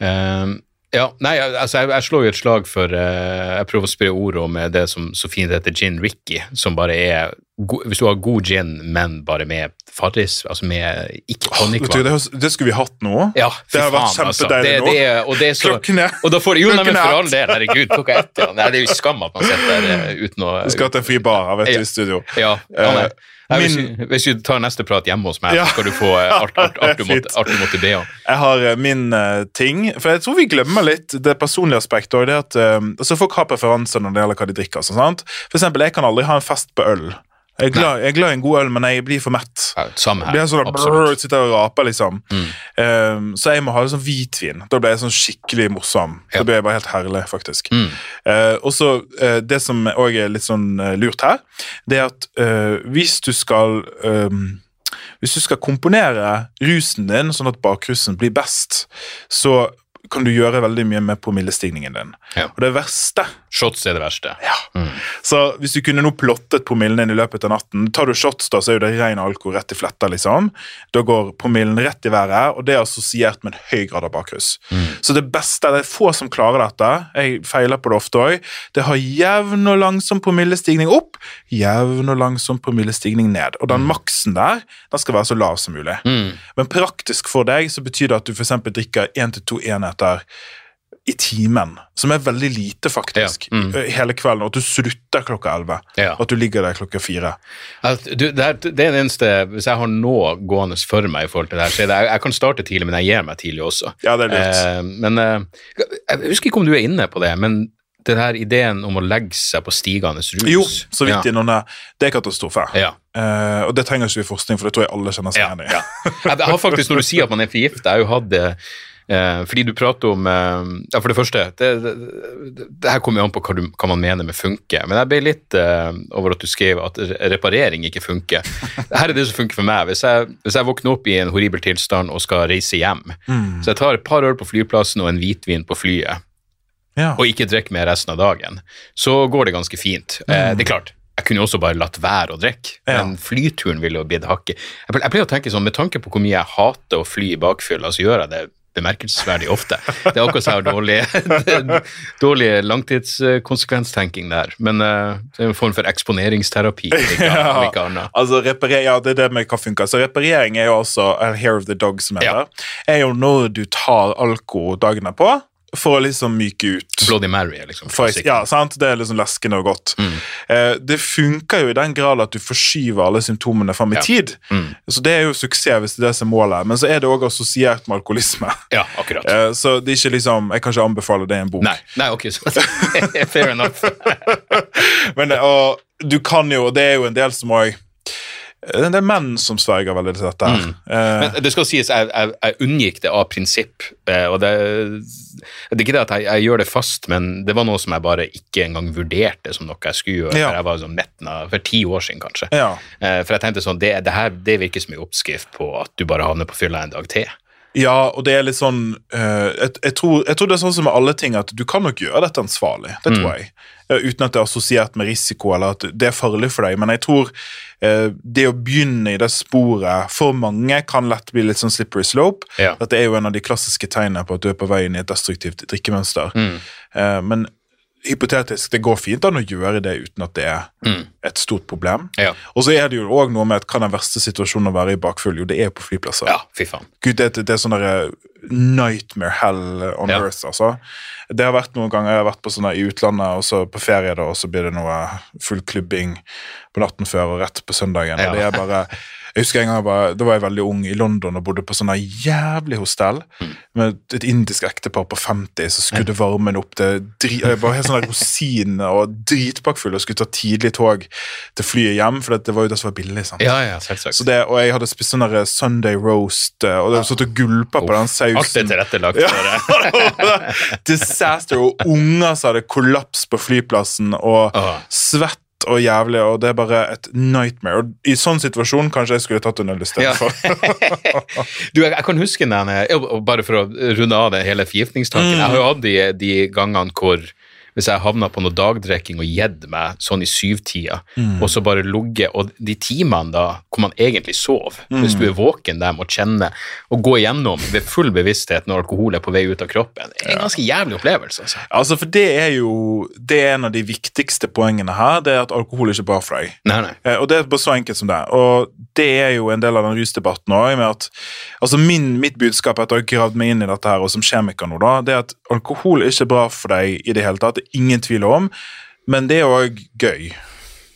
um, Ja, nei, altså jeg, jeg slår jo et slag for uh, Jeg prøver å spre ord om eh, det som så fint heter gin Ricky, som bare er go, Hvis du har god gin, men bare med Farris, altså med ikke Vet det, det skulle vi hatt nå. ja, det har vært kjempedeilig altså. kjempedeilig Det, nå. det, og det er så, Klokken er og da får Jo, nei, men er for all del, herregud, klokka ett, ja. Nei, det er jo skam at man sitter der uten å Vi skal til en fri bar her, vet du, i studio. Ja, ja nei. Nei, hvis, min- hvis vi tar neste prat hjemme hos meg, Ja. så skal du få art, art, art, du måtte, art du måtte be om. Jeg har eh, min uh, ting, for jeg tror vi glemmer litt det personlige aspektet. Og det at, uh, altså Folk har preferanser når det gjelder hva de drikker. Sånn, sant? For eksempel, jeg kan aldri ha en fest på øl. Jeg er, glad, jeg er glad i en god øl, men jeg blir for mett. Ja, Samme Blir her. jeg sånn, brrr, sitter og raper, liksom. Mm. Um, så jeg må ha sånn hvitvin. Da blir jeg sånn skikkelig morsom. Ja. Da blir jeg bare helt herlig, faktisk. Mm. Uh, og så uh, Det som òg er litt sånn uh, lurt her, det er at hvis du skal um, Hvis du skal komponere rusen din sånn at bakrusen blir best, så kan du gjøre veldig mye med promillestigningen din. Ja. Og det verste Shots er det verste. Ja. så hvis du kunne nå plottet promillen din i løpet av natten Tar du shots, da, så er jo det ren alkohol rett i fletta, liksom. Da går promillen rett i været, og det er assosiert med en høy grad av bakrus. Så det beste Det er få som klarer dette. Jeg feiler på det ofte òg. Det har jevn og langsom promillestigning opp, jevn og langsom promillestigning ned. Og den maksen der den skal være så lav som mulig. Mm. Men praktisk for deg så betyr det at du eksempel drikker én til to enheter i timen, som er veldig lite, faktisk, Ja, mm. eh, hele kvelden, og at du slutter klokka elleve. Ja. Og at du ligger der klokka fire. At Du, det, er, det er det eneste Hvis jeg har noe gående for meg i forhold til det her, så er det jeg, jeg kan starte tidlig, men jeg gir meg tidlig også. Ja, det er lurt. Eh, men eh, jeg husker ikke om du er inne på det, men den her ideen om å legge seg på stigende rus Jo, så vidt ja. innom det. Det er katastrofe. Ja. Uh, og det trenger ikke vi forskning, for det tror jeg alle kjenner seg igjen i. ja. Jeg har faktisk, Når du sier at man er forgifta, jeg har jo hatt eh, fordi du prater om eh, Ja, for det første, det, det, det, her kommer jo an på hva, du, hva man mener med funke, men jeg ble litt eh, over at du skrev at reparering ikke funker. Her er det som funker for meg. Hvis jeg, hvis jeg våkner opp i en horribel tilstand og skal reise hjem, Mm. så jeg tar et par øl på flyplassen og en hvitvin på flyet, Ja. og ikke drikker mer resten av dagen, så går det ganske fint. Eh, det er klart, jeg kunne jo også bare latt være å drikke, Ja. men flyturen ville jo blitt hakket. Jeg pleier å tenke sånn, med tanke på hvor mye jeg hater å fly i bakfylla, så gjør jeg det bemerkelsesverdig ofte. Det er akkurat så dårlig, dårlig langtidskonsekvenstenking der, men eh, det er en form for eksponeringsterapi, ikke, ja, ikke. Altså, reparer, ja, det er det med hva funker. Så reparering er jo også a hair of the dog, som heter. Er jo når du tar alko dagene på, for å liksom myke ut. Bloody Mary liksom For, ja, sant? Det er liksom leskende og godt. Mm. Eh, det funker jo i den grad at du forskyver alle symptomene fram i Ja. tid. Mm. Så det er jo suksess hvis det er det som målet. Men så er det òg assosiert med alkoholisme. Ja, akkurat. Eh, så det er ikke liksom Jeg kan ikke anbefale det i en bok. Nei, nei, ok, så fair enough. Men, og du kan jo, og det er jo en del som òg Det er menn som sverger veldig til dette. her. Eh, Men det skal sies, jeg, jeg, jeg unngikk det av prinsipp. eh, Og det, det er ikke det at jeg, jeg gjør det fast, men det var noe som jeg bare ikke engang vurderte som noe jeg skulle gjøre. Ja. Jeg var sånn av, for ti år siden, kanskje. ja. Eh, For jeg tenkte sånn, det, det her det virker som en oppskrift på at du bare havner på fylla en dag til. Ja, og det er litt sånn uh, jeg, jeg, tror, jeg tror det er sånn som med alle ting, at du kan nok gjøre dette ansvarlig. Det tror jeg. Eh, uten at det er assosiert med risiko, eller at det er farlig for deg. Men jeg tror uh, det å begynne i det sporet for mange kan lett bli litt sånn slippery slope. Ja. Dette er jo en av de klassiske tegnene på at du er på vei inn i et destruktivt drikkemønster. Eh, men hypotetisk, det går fint an å gjøre det uten at det er et stort problem. Ja. Og så er det jo også noe med at er den verste situasjonen å være i bakfull? Jo, det er jo på flyplasser. Ja, fy faen. Gud, det, det er sånn derre nightmare hell on Ja. earth, altså. Det har vært noen ganger jeg har vært på sånne i utlandet, og så på ferie, da, og så blir det noe full klubbing på natten før og rett på søndagen. Ja. Og det er bare Jeg husker en gang jeg var, Da var jeg veldig ung i London og bodde på sånne jævlig hostell Mm. med et indisk ektepar på 50 som skudde varmen opp til dri, Jeg var helt sånn rosin og dritpakkfull og skulle ta tidlig tog til flyet hjem, for det var jo det som var billig. sant? Ja, ja, selvsagt. Så det, og jeg hadde spist sånn Sunday roast, eh, og det satt og gulpa på den Alt er tilrettelagt for det. Disaster, og unger som hadde kollaps på flyplassen, og Åh. svett og jævlig, og det er bare et nightmare. Og I sånn situasjon kanskje jeg skulle tatt en øl Ja. istedenfor. du, jeg, jeg kan huske den, eh, ja, bare for å runde av det hele forgiftningstanken, Mm. jeg har jo hatt de, de gangene hvor hvis jeg havna på noe dagdrikking og gitt meg sånn i syvtida, Mm. og så bare ligget Og de timene da hvor man egentlig sov, hvis Mm. du er våken der og kjenner og gå gjennom ved full bevissthet når alkohol er på vei ut av kroppen, det er en ganske jævlig opplevelse. altså. Altså, for det er jo det er en av de viktigste poengene her, det er at alkohol er ikke bra for deg. Nei, nei. Eh, Og det er bare så enkelt som det. Og det er jo en del av den rusdebatten òg. Altså min, mitt budskap etter å ha gravd meg inn i dette her, og som kjemiker nå, da, det er at alkohol er ikke bra for deg i det hele tatt. Ingen tvil om, men det er òg gøy.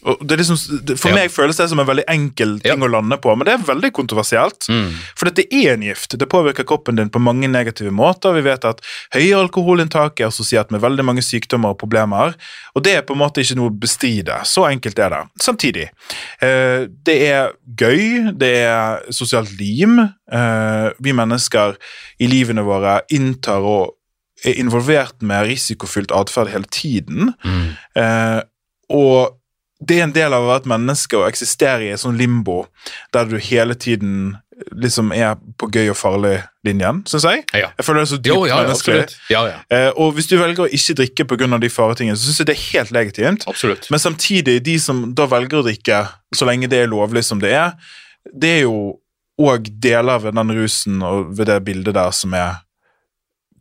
Liksom, for Ja. meg føles det som en veldig enkel ting Ja. å lande på, men det er veldig kontroversielt. Mm. For dette er en gift. Det påvirker kroppen din på mange negative måter. Vi vet at høye alkoholinntak er assosiert med veldig mange sykdommer og problemer. Og det er på en måte ikke noe å bestride. Så enkelt er det. Samtidig, eh, det er gøy, det er sosialt lim. Eh, vi mennesker i livene våre inntar og er involvert med risikofylt atferd hele tiden. Mm. Eh, og det er en del av å være et menneske å eksistere i et sånn limbo der du hele tiden liksom er på gøy og farlig-linjen, syns jeg. Ja. Jeg føler det er så dypt Jo, ja, menneskelig. ja. Eh, og hvis du velger å ikke drikke pga. de faretingene, så syns jeg det er helt legitimt. Absolutt. Men samtidig, de som da velger å drikke så lenge det er lovlig som det er, det er jo òg deler ved den rusen og ved det bildet der som er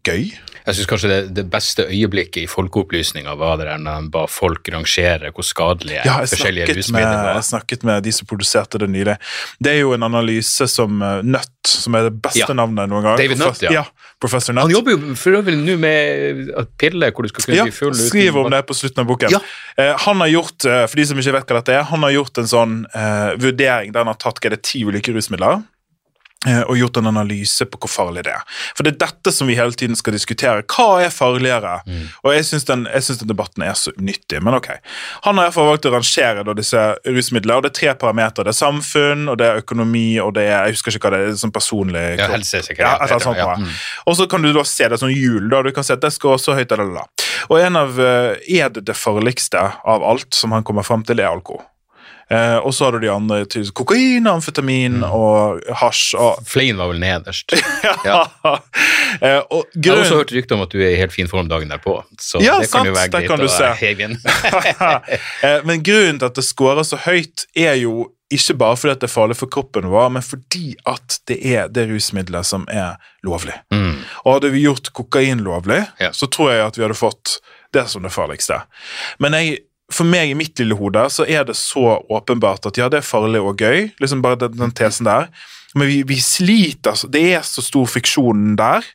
gøy. Jeg syns kanskje det, det beste øyeblikket i folkeopplysninga var det der når de ba folk rangere hvor skadelige Ja, forskjellige rusmidler med, jeg var. snakket med de som produserte det nylig. Det er jo en analyse som uh, Nødt, som er det beste Ja. navnet noen gang. David Nutt, ja. ja. Professor Nutt. Han jobber jo for øvrig nå med piller hvor du skal kunne ja, bli full uten- skriver om det på slutten av boken. Ja. Eh, han har gjort, eh, for de som ikke vet hva dette er, han har gjort en sånn eh, vurdering der han har tatt hva det, ti ulike rusmidler. Eh, Og gjort en analyse på hvor farlig det er. For det er dette som vi hele tiden skal diskutere. Hva er farligere? Mm. Og jeg syns den, den debatten er så unyttig, men ok. Han har i hvert fall valgt å rangere da, disse rusmidlene, og det er tre parametere. Det er samfunn, og det er økonomi, og det er jeg husker ikke hva det er, sånn personlig Ja, kropp. helsesikkerhet. Ja, et eller annet sånt Ja, mm. Og så kan du da se det som hjul. da, Du kan se at det skal også høyt eller la. Og en av eh, Er det det farligste av alt som han kommer fram til, er alkohol. Eh, og så har du de andre til kokain, amfetamin Mm. og hasj og Flein var vel nederst. ja. eh, Og Jeg har også hørt rykter om at du er i helt fin form dagen derpå, så Ja, det kan sant, jo være greit å se. heve. Eh, Men grunnen til at det scorer så høyt, er jo ikke bare fordi det er farlig for kroppen vår, men fordi at det er det rusmiddelet som er lovlig. Mm. Og hadde vi gjort kokain lovlig, Ja. så tror jeg at vi hadde fått det som det farligste. Men jeg, for meg i mitt lille hode så er det så åpenbart at ja, det er farlig og gøy, liksom bare den, den tesen der. Men vi, vi sliter, så- det er så stor fiksjon der.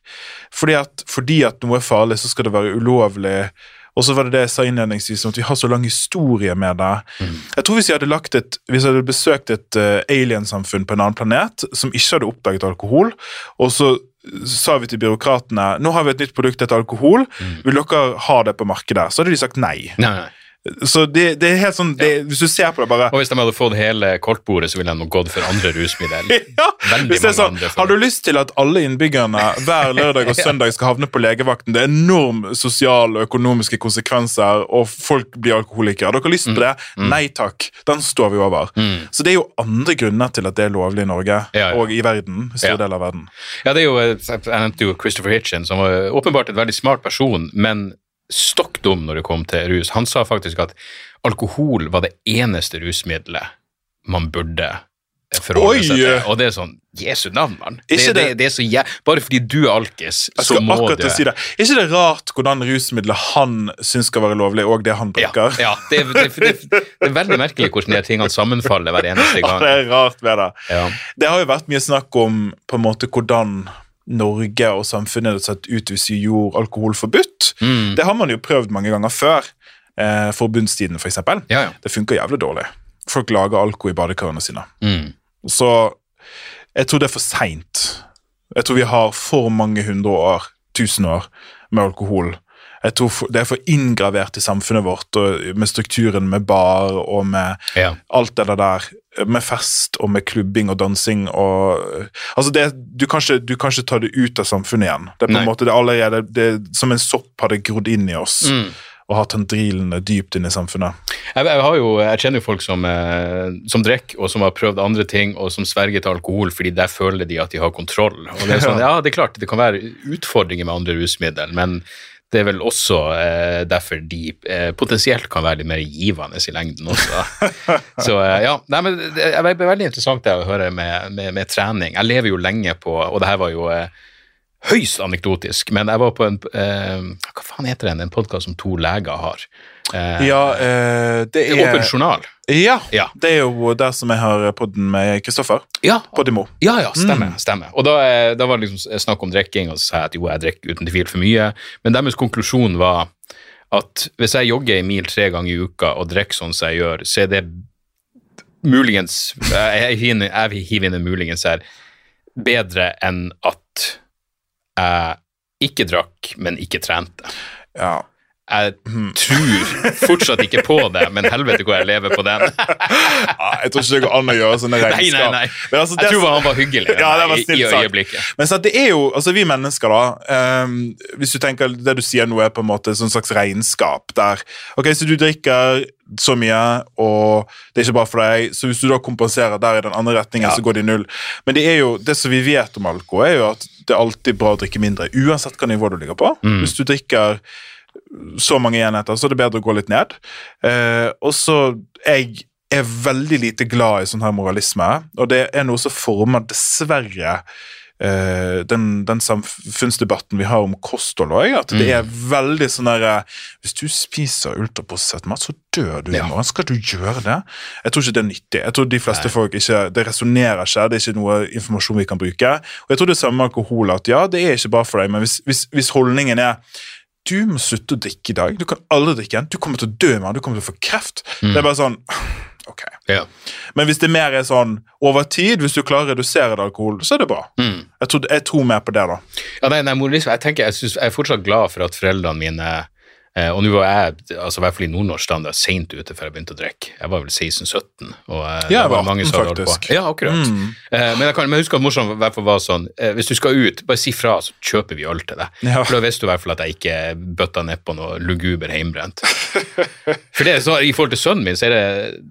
Fordi at, fordi at noe er farlig, så skal det være ulovlig. Og så var det det jeg sa innledningsvis, at vi har så lang historie med det. Jeg tror Hvis jeg hadde lagt et, hvis jeg hadde besøkt et uh, aliensamfunn på en annen planet som ikke hadde oppdaget alkohol, og så sa vi til byråkratene nå har vi et nytt produkt etter alkohol, vil dere ha det på markedet? Så hadde de sagt nei. Nei, nei. Så det, det er helt sånn, det, Hvis du ser på det bare Og hvis de hadde fått hele kortbordet, så ville de gått for andre rusmidler. ja, hvis det er sånn, Har du lyst til at alle innbyggerne hver lørdag og søndag skal havne på legevakten? Det er enorm sosiale og økonomiske konsekvenser, og folk blir alkoholikere. Har dere lyst Mm. på det? Nei takk. Den står vi over. Så det er jo andre grunner til at det er lovlig i Norge Ja, ja. og i verden. Ja. deler av verden. Ja, det er jo, eh, Jeg nevnte jo Christopher Hitchin, som var åpenbart et veldig smart person, men stokk dum når det kom til rus. Han sa faktisk at alkohol var det eneste rusmiddelet man burde forholde seg til. Og det er sånn Jesu navn, mann. Det, det, det- det er så jæ... Bare fordi du er alkis, så må du si. Er ikke det rart hvordan rusmiddelet han syns skal være lovlig, og det han bruker? ja det, er- det, er veldig merkelig hvordan de tingene sammenfaller hver eneste Ja, gang. det er rart med det. Ja. Det har jo vært mye snakk om på en måte hvordan Norge og samfunnet hadde sett ut hvis vi gjorde alkohol forbudt. Mm. Det har man jo prøvd mange ganger før. Eh, forbundstiden, for eksempel. Ja, ja. Det funker jævlig dårlig. Folk lager alko i badekarene sine. Mm. Så jeg tror det er for seint. Jeg tror vi har for mange hundre år, tusen år, med alkohol. Jeg tror for, Det er for inngravert i samfunnet vårt, og med strukturen med bar og med Ja. alt det der med fest og med klubbing og dansing og Altså, det, du, kan ikke, du kan ikke ta det ut av samfunnet igjen. Det er på en måte det allerede det, Som en sopp har det grodd inn i oss Mm. og har tendrilene dypt inn i samfunnet. Jeg, jeg, har jo, jeg kjenner jo folk som, eh, som drikker, og som har prøvd andre ting, og som sverger til alkohol fordi der føler de at de har kontroll. Og det er sånn, ja, det er klart, det kan være utfordringer med andre rusmidler, men det er vel også eh, derfor de eh, potensielt kan være litt mer givende i lengden også. Så eh, ja, Nei, men det det er veldig interessant det å høre med, med, med trening. Jeg lever jo lenge på Og det her var jo eh, høyst anekdotisk, men jeg var på en eh, Hva faen heter den? En podkast som to leger har. Eh, Ja, eh, det er Åpen journal. Ja, Ja. det er jo der som jeg har podden med Kristoffer. Ja, Podimo. Ja, ja, stemmer. stemmer. Og da, eh, da var det liksom snakk om drikking, og så sa jeg at jo, jeg drikker uten tvil for mye. Men deres konklusjon var at hvis jeg jogger en mil tre ganger i uka og drikker sånn som jeg gjør, så er det muligens jeg hiver inn en muligens her bedre enn at jeg ikke drakk, men ikke trente. Ja. Jeg tror fortsatt ikke på det, men helvete hvor jeg lever på den. Ah, Jeg tror ikke det går an å gjøre sånne regnskap. nei, nei. Men altså, det- Jeg tror han var hyggelig Ja, det var i, i øyeblikket. Men så det er jo, altså vi mennesker da, um, hvis du tenker det du sier nå er på en måte sånn slags regnskap der, ok, så du drikker så mye, og det er ikke bra for deg, så hvis du da kompenserer der i den andre retningen, Ja. så går det i null. Men det er jo, det som vi vet om alkohol er jo at det er alltid bra å drikke mindre, uansett hva nivå du ligger på. Mm. Hvis du drikker så mange enheter, så er det bedre å gå litt ned. Eh, og så jeg er veldig lite glad i sånn her moralisme, og det er noe som former dessverre eh, den, den samfunnsdebatten vi har om kosthold òg, at det er veldig sånn derre Hvis du spiser ultraprosessert mat, så dør du i Ja. morgen. Skal du gjøre det? Jeg tror ikke det er nyttig. Jeg tror de fleste folk ikke, Det resonnerer ikke, det er ikke noe informasjon vi kan bruke. Og jeg tror det samme med alkohol, at ja, det er ikke bra for deg, men hvis, hvis, hvis holdningen er du må slutte å drikke i dag. Du kan aldri drikke igjen. Du kommer til å dø med Du kommer til å få kreft. Det er bare sånn Ok. Ja. Men hvis det mer er sånn over tid, hvis du klarer å redusere det alkohol, så er det bra. Jeg, tror, jeg tror mer på det, da. Ja, nei, nei, moralisme, jeg tenker, jeg, synes, jeg er fortsatt glad for at foreldrene mine Og nå var jeg altså i hvert fall i nordnorsk standard seint ute før jeg begynte å drikke. Jeg var vel 16-17. og eh, Ja, jeg var mange 18 som hadde holdt på. faktisk. Mm. Ja, akkurat. Eh, men, jeg kan, men jeg husker at morsomt i hvert fall var sånn eh, Hvis du skal ut, bare si fra, så kjøper vi øl til deg. Ja. For da visste du i hvert fall at jeg ikke bøtta nedpå noe luguber heimbrent. For det, så, I forhold til sønnen min, så er det,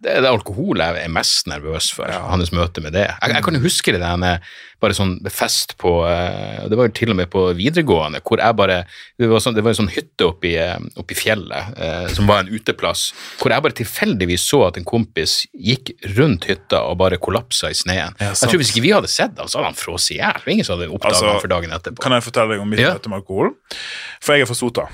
det er det alkohol jeg er mest nervøs for. Hans møte med det. Jeg, jeg kan jo huske det der er bare sånn fest på eh, Det var jo til og med på videregående, hvor jeg bare Det var, sånn, det var en sånn hytte oppi, eh, oppi fjellet, eh, som var en uteplass, hvor jeg bare tilfeldigvis så at en kompis gikk rundt hytta og bare kollapsa i sneen. Ja, jeg tror Hvis ikke vi hadde sett ham, så hadde han frosset i hjel. Ingen som hadde oppdaga Altså, for dagen etterpå. Kan jeg fortelle deg om mitt Ja. møte med alkohol? For jeg er fra Sota.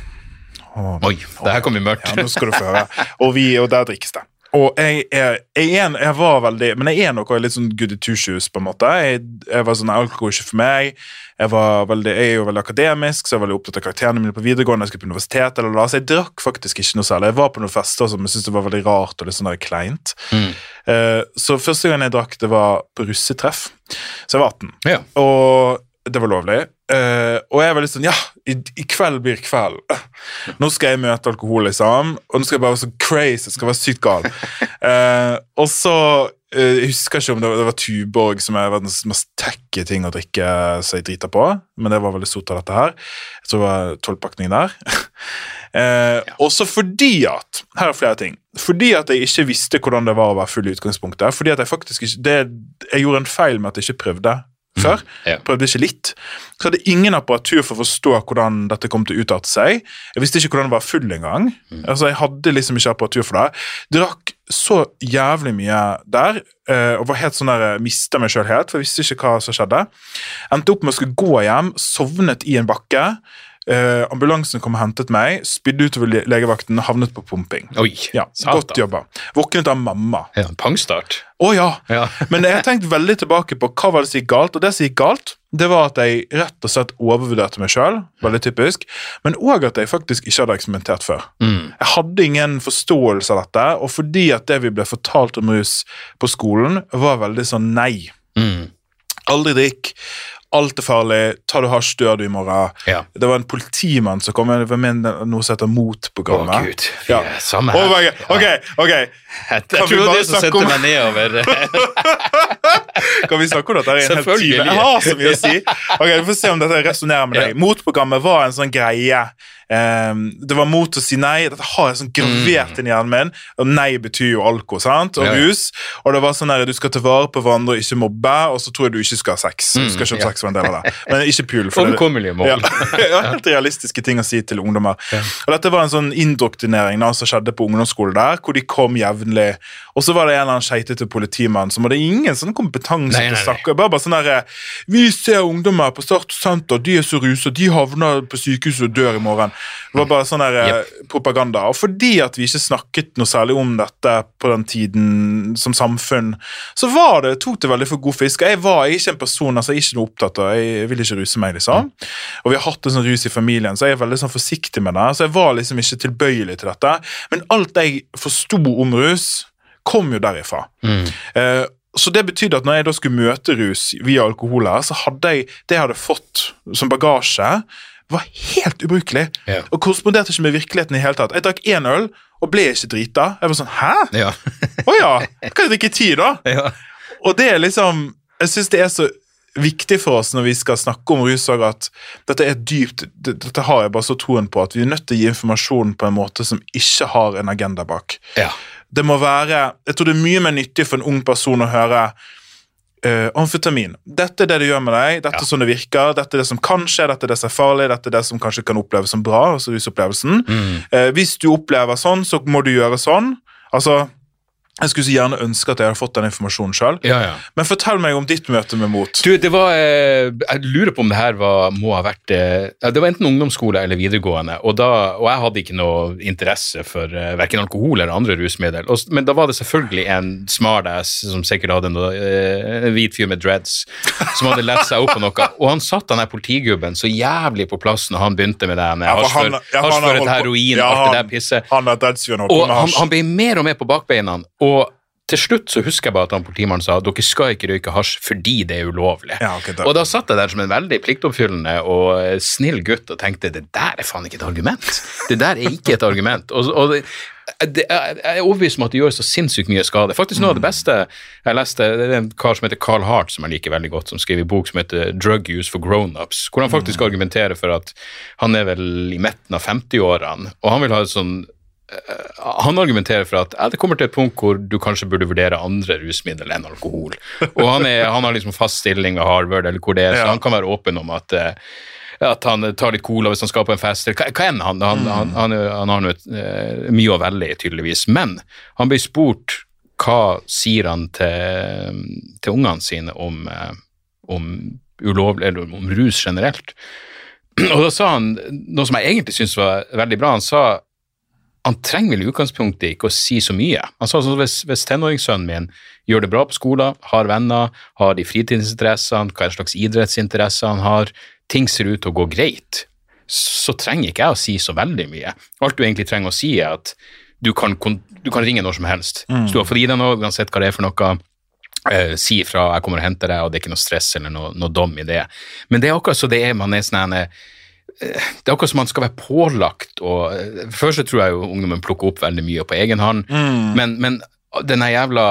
Oi, det her kom i mørkt. Ja, nå skal du få høre. Og, vi, og der drikkes det. Og jeg, jeg, er, jeg var veldig Men jeg er noe litt sånn goody two shoes, på en måte. Jeg, jeg var sånn alkohol ikke for meg. Jeg, var veldig, jeg er jo veldig akademisk, så jeg var veldig opptatt av karakterene mine på videregående. Jeg skulle på universitet, eller så jeg drakk faktisk ikke noe særlig. Jeg var på noen fester som jeg syntes det var veldig rart og litt sånn der kleint. Mm. Uh, så første gang jeg drakk, det var på russetreff. Så jeg var 18. Ja. Og det var lovlig. Uh, og jeg var litt sånn Ja, i, i kveld blir kveld. Nå skal jeg møte alkohol, liksom. Og nå skal jeg bare være så crazy. Jeg skal være sykt gal. Eh, og så eh, Jeg husker ikke om det var, det var Tuborg som er verdens mest tacky ting å drikke seg drita på, men det var veldig stort av dette her. Jeg tror det var tolvpakning der. Eh, Også fordi at Her er flere ting. Fordi at jeg ikke visste hvordan det var å være full i utgangspunktet. Fordi at Jeg faktisk ikke det, Jeg gjorde en feil med at jeg ikke prøvde før. Ja. Prøvde ikke litt. Så hadde ingen apparatur for å forstå hvordan dette kom til å utarte seg. Jeg visste ikke hvordan det var full engang. Altså, jeg hadde liksom ikke apparatur for det. Drakk så jævlig mye der, eh, og var helt sånn der, mista meg sjøl helt, for jeg visste ikke hva som skjedde. Endte opp med å skulle gå hjem, sovnet i en bakke. Eh, ambulansen kom og hentet meg, spydde utover le- legevakten, havnet på pumping. Oi, Ja, Godt jobba. Våknet av mamma. Ja, pangstart. Å ja! Ja. Men jeg har tenkt veldig tilbake på hva var det som gikk galt, og det som gikk galt, det var at jeg rett og slett overvurderte meg sjøl, veldig typisk, men òg at jeg faktisk ikke hadde eksperimentert før. Mm. Jeg hadde ingen forståelse av dette, og fordi at det vi ble fortalt om rus på skolen, var veldig sånn nei. Mm. Aldri drikk. Alt er farlig. Tar du hasj, dør du i morgen. Ja. Det var en politimann som kom med noe som heter Å, Mot-programmet. gud. Ja. Samme Oh her. God. Ok, ok. Jeg, tror det er det som sendte meg nedover. Kan vi snakke om dette i en hel time? Jeg har så mye å si. Ok, Vi får se om dette resonnerer med deg. Motprogrammet var en sånn greie. Ehm, det var mot å si nei. Dette har jeg sånn gravert inn i hjernen min. Og nei betyr jo alko sant? og Ja, rus. Og det var sånn der, du skal ta vare på hverandre og ikke mobbe, og så tror jeg du ikke skal ha sex. Du skal ikke ha ja. sex for en del av det. Men ikke pul. Omkommelige mål. Ja, helt realistiske ting å si til ungdommer. Og Dette var en sånn indoktrinering da, som skjedde på ungdomsskolen der, hvor de kom jevnlig. Og så var det en eller annen skeitete politimann som hadde ingen sånn kompetanse Nei, til å snakke. Bare, bare sånn der, Vi ser ungdommer på Start senter, de er så rusa, de havner på sykehuset og dør i morgen. Det var bare sånn der, eh, propaganda. Og fordi at vi ikke snakket noe særlig om dette på den tiden som samfunn, så var det, tok det veldig for god fisk. Jeg var ikke en person altså jeg er ikke noe opptatt av, jeg vil ikke ruse meg, liksom. Og vi har hatt en sånn rus i familien, så jeg er veldig sånn forsiktig med det. Så jeg var liksom ikke tilbøyelig til dette. Men alt jeg forsto om rus, kom jo derifra. Eh, så det betydde at når jeg da skulle møte rus via alkohol her, så hadde jeg det jeg hadde fått som bagasje, var helt ubrukelig. Ja. Og korresponderte ikke med virkeligheten i hele tatt. Jeg drakk én øl og ble ikke drita. Jeg var sånn Hæ? Ja. oh, ja! Kan jeg drikke ti, da? ja. Og det er liksom Jeg syns det er så viktig for oss når vi skal snakke om rus, òg, at dette er dypt Dette har jeg bare så troen på, at vi er nødt til å gi informasjon på en måte som ikke har en agenda bak. ja. Det må være Jeg tror det er mye mer nyttig for en ung person å høre eh, amfetamin. Dette er det det gjør med deg, dette er sånn det virker, dette er det som kan skje, dette er det som er farlig, dette er det som kanskje kan oppleves som bra. altså rusopplevelsen. uh, hvis du opplever sånn, så må du gjøre sånn. Altså, Jeg skulle så gjerne ønske at jeg hadde fått den informasjonen sjøl. ja, ja. Men fortell meg om ditt møte med mot. Du, det var, eh, jeg lurer på om det her var, må ha vært eh, Det var enten ungdomsskole eller videregående, og, da, og jeg hadde ikke noe interesse for uh, verken alkohol eller andre rusmidler. Og, men da var det selvfølgelig en smartass som sikkert hadde noe, eh, en hvit fyr med dreads, som hadde lest seg opp på noe. Og han satt den der politigubben så jævlig på plass når han begynte med det med Ja, han- han heroin, alt det han- der pisset. Han med han, han ble mer og mer på bakbeina. Og til slutt så husker jeg bare at han politimannen sa dere skal ikke røyke hasj fordi det er ulovlig. Ja, okay, og da satt jeg der som en veldig pliktoppfyllende og eh, snill gutt og tenkte det der er faen ikke et argument. Det der er ikke et argument. Og, og det, det, jeg er overbevist om at det gjør så sinnssykt mye skade. Faktisk Noe av det beste jeg leste, det er en kar som heter Carl Hart, som jeg liker veldig godt, som skriver en bok som heter Drug Use for Grownups, hvor han faktisk argumenterer for at han er vel i midten av 50-årene, og han vil ha et sånn han argumenterer for at ja, det kommer til et punkt hvor du kanskje burde vurdere andre rusmidler enn alkohol. Og han, er, han har liksom fast stilling ved Harvard, eller hvor det er, så Ja. han kan være åpen om at eh, at han tar litt cola hvis han skal på en fest. Hva, hva enn han, han, han, han, han har et, eh, mye å velge i, tydeligvis. Men han blir spurt hva sier han til, til ungene sine om, eh, om ulovlig, eller om rus generelt. Og da sa han noe som jeg egentlig syntes var veldig bra. Han sa han trenger vel i utgangspunktet ikke å si så mye. Sa sånn hvis, hvis tenåringssønnen min gjør det bra på skolen, har venner, har de fritidsinteressene, hva slags idrettsinteresser han har, ting ser ut til å gå greit, så trenger ikke jeg å si så veldig mye. Alt du egentlig trenger å si, er at du kan, du kan ringe når som helst. Så du har fått i deg noe, uansett hva det er for noe, eh, si ifra, jeg kommer og henter deg, og det er ikke noe stress eller noe, noe dom i det. Men det er akkurat så det er, man er sånn en, det er akkurat som man skal være pålagt og Før Først så tror jeg jo ungdommen plukker opp veldig mye på egen hånd, men, men denne jævla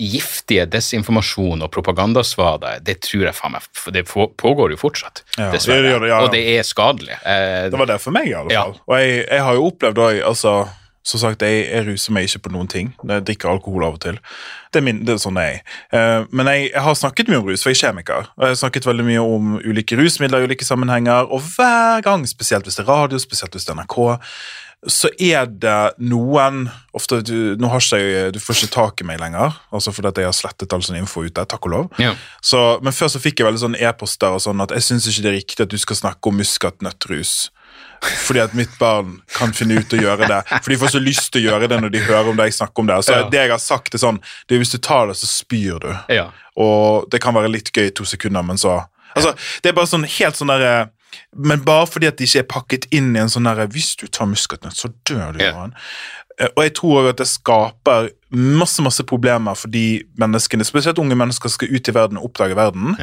giftige desinformasjon og propagandasvada, det tror jeg faen meg Det pågår jo fortsatt, Ja, dessverre. det det, ja, ja. Og det er skadelig. Eh, Det var det for meg, i alle Ja. fall. Og jeg, jeg har jo opplevd òg altså, Som sagt, jeg, jeg ruser meg ikke på noen ting. Jeg drikker alkohol av og til. Det er, min, det er sånn jeg er. Eh, men jeg, jeg har snakket mye om rus, for jeg er kjemiker. Og jeg har snakket veldig mye om ulike rusmidler i ulike sammenhenger. Og hver gang, spesielt hvis det er radio, spesielt hvis det er NRK, så er det noen ofte, du, Nå har ikke Du får ikke tak i meg lenger, altså fordi jeg har slettet all sånn info ute. Takk og lov. Ja. Så, men før så fikk jeg veldig sånn e-poster og sånn at jeg syns ikke det er riktig at du skal snakke om muskatnøttrus. Fordi at mitt barn kan finne ut å gjøre det. For de får så lyst til å gjøre det når de hører om det jeg snakker om det. Så Ja. det jeg har sagt er sånn det er Hvis du tar det, så spyr du. ja. Og det kan være litt gøy i to sekunder, men så Altså, Det er bare sånn helt sånn derre Men bare fordi at de ikke er pakket inn i en sånn derre Hvis du tar muskatnøtt, så dør du. Ja. Johan. Eh, Og jeg tror også at det skaper masse masse problemer for de menneskene, spesielt unge mennesker, skal ut i verden og oppdage verden.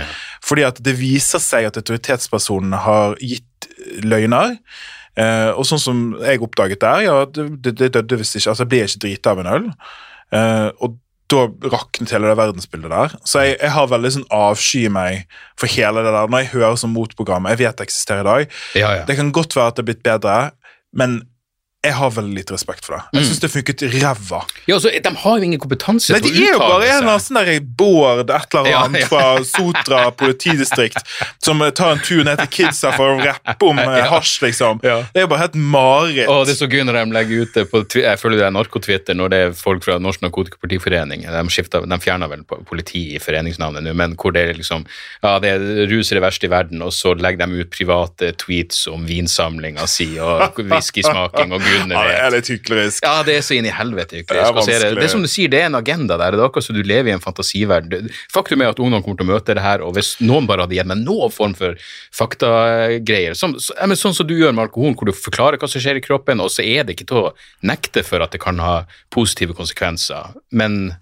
Fordi at det viser seg at autoritetspersonene har gitt løgner. Eh, og sånn som jeg oppdaget der, ja, det, det, det døde visst ikke. Altså, jeg ble ikke drita av en øl. Eh, og da raknet hele det verdensbildet der. Så jeg, jeg har veldig sånn avsky meg for hele det der. Når jeg hører sånn motprogram, jeg vet det eksisterer i dag. Ja, ja. Det kan godt være at det er blitt bedre, men jeg har veldig lite respekt for det. Jeg syns det funket ræva. Ja, altså, De har jo ingen kompetanse Nei, De er jo bare en eller sånn der Bård et eller annet ja. fra Sotra politidistrikt som eh, tar en tur ned til kidsa for å rappe om ja. hasj, liksom. Ja. Det er jo bare helt mareritt. Å, det er så gøy når de legger ut det på Jeg føler det er narkotwitter når det er folk fra Norsk Narkotikapartiforening. De, skifter, de fjerner vel politi i foreningsnavnet nå, men hvor det er liksom Ja, det er rus er det verste i verden, og så legger de ut private tweets om vinsamlinga si og whiskysmaking og gudene Ja, det er litt hyklerisk. Ja, det er så inn i helvete er hyklerisk. Det er Det, det er som du sier, det er en agenda der. Det er akkurat som du lever i en fantasiverden. Faktum er at ungdom kommer til å møte det her, og hvis noen bare hadde gitt meg noen form for faktagreier, sånn, så, ja, sånn som du gjør med alkoholen, hvor du forklarer hva som skjer i kroppen, og så er det ikke til å nekte for at det kan ha positive konsekvenser, men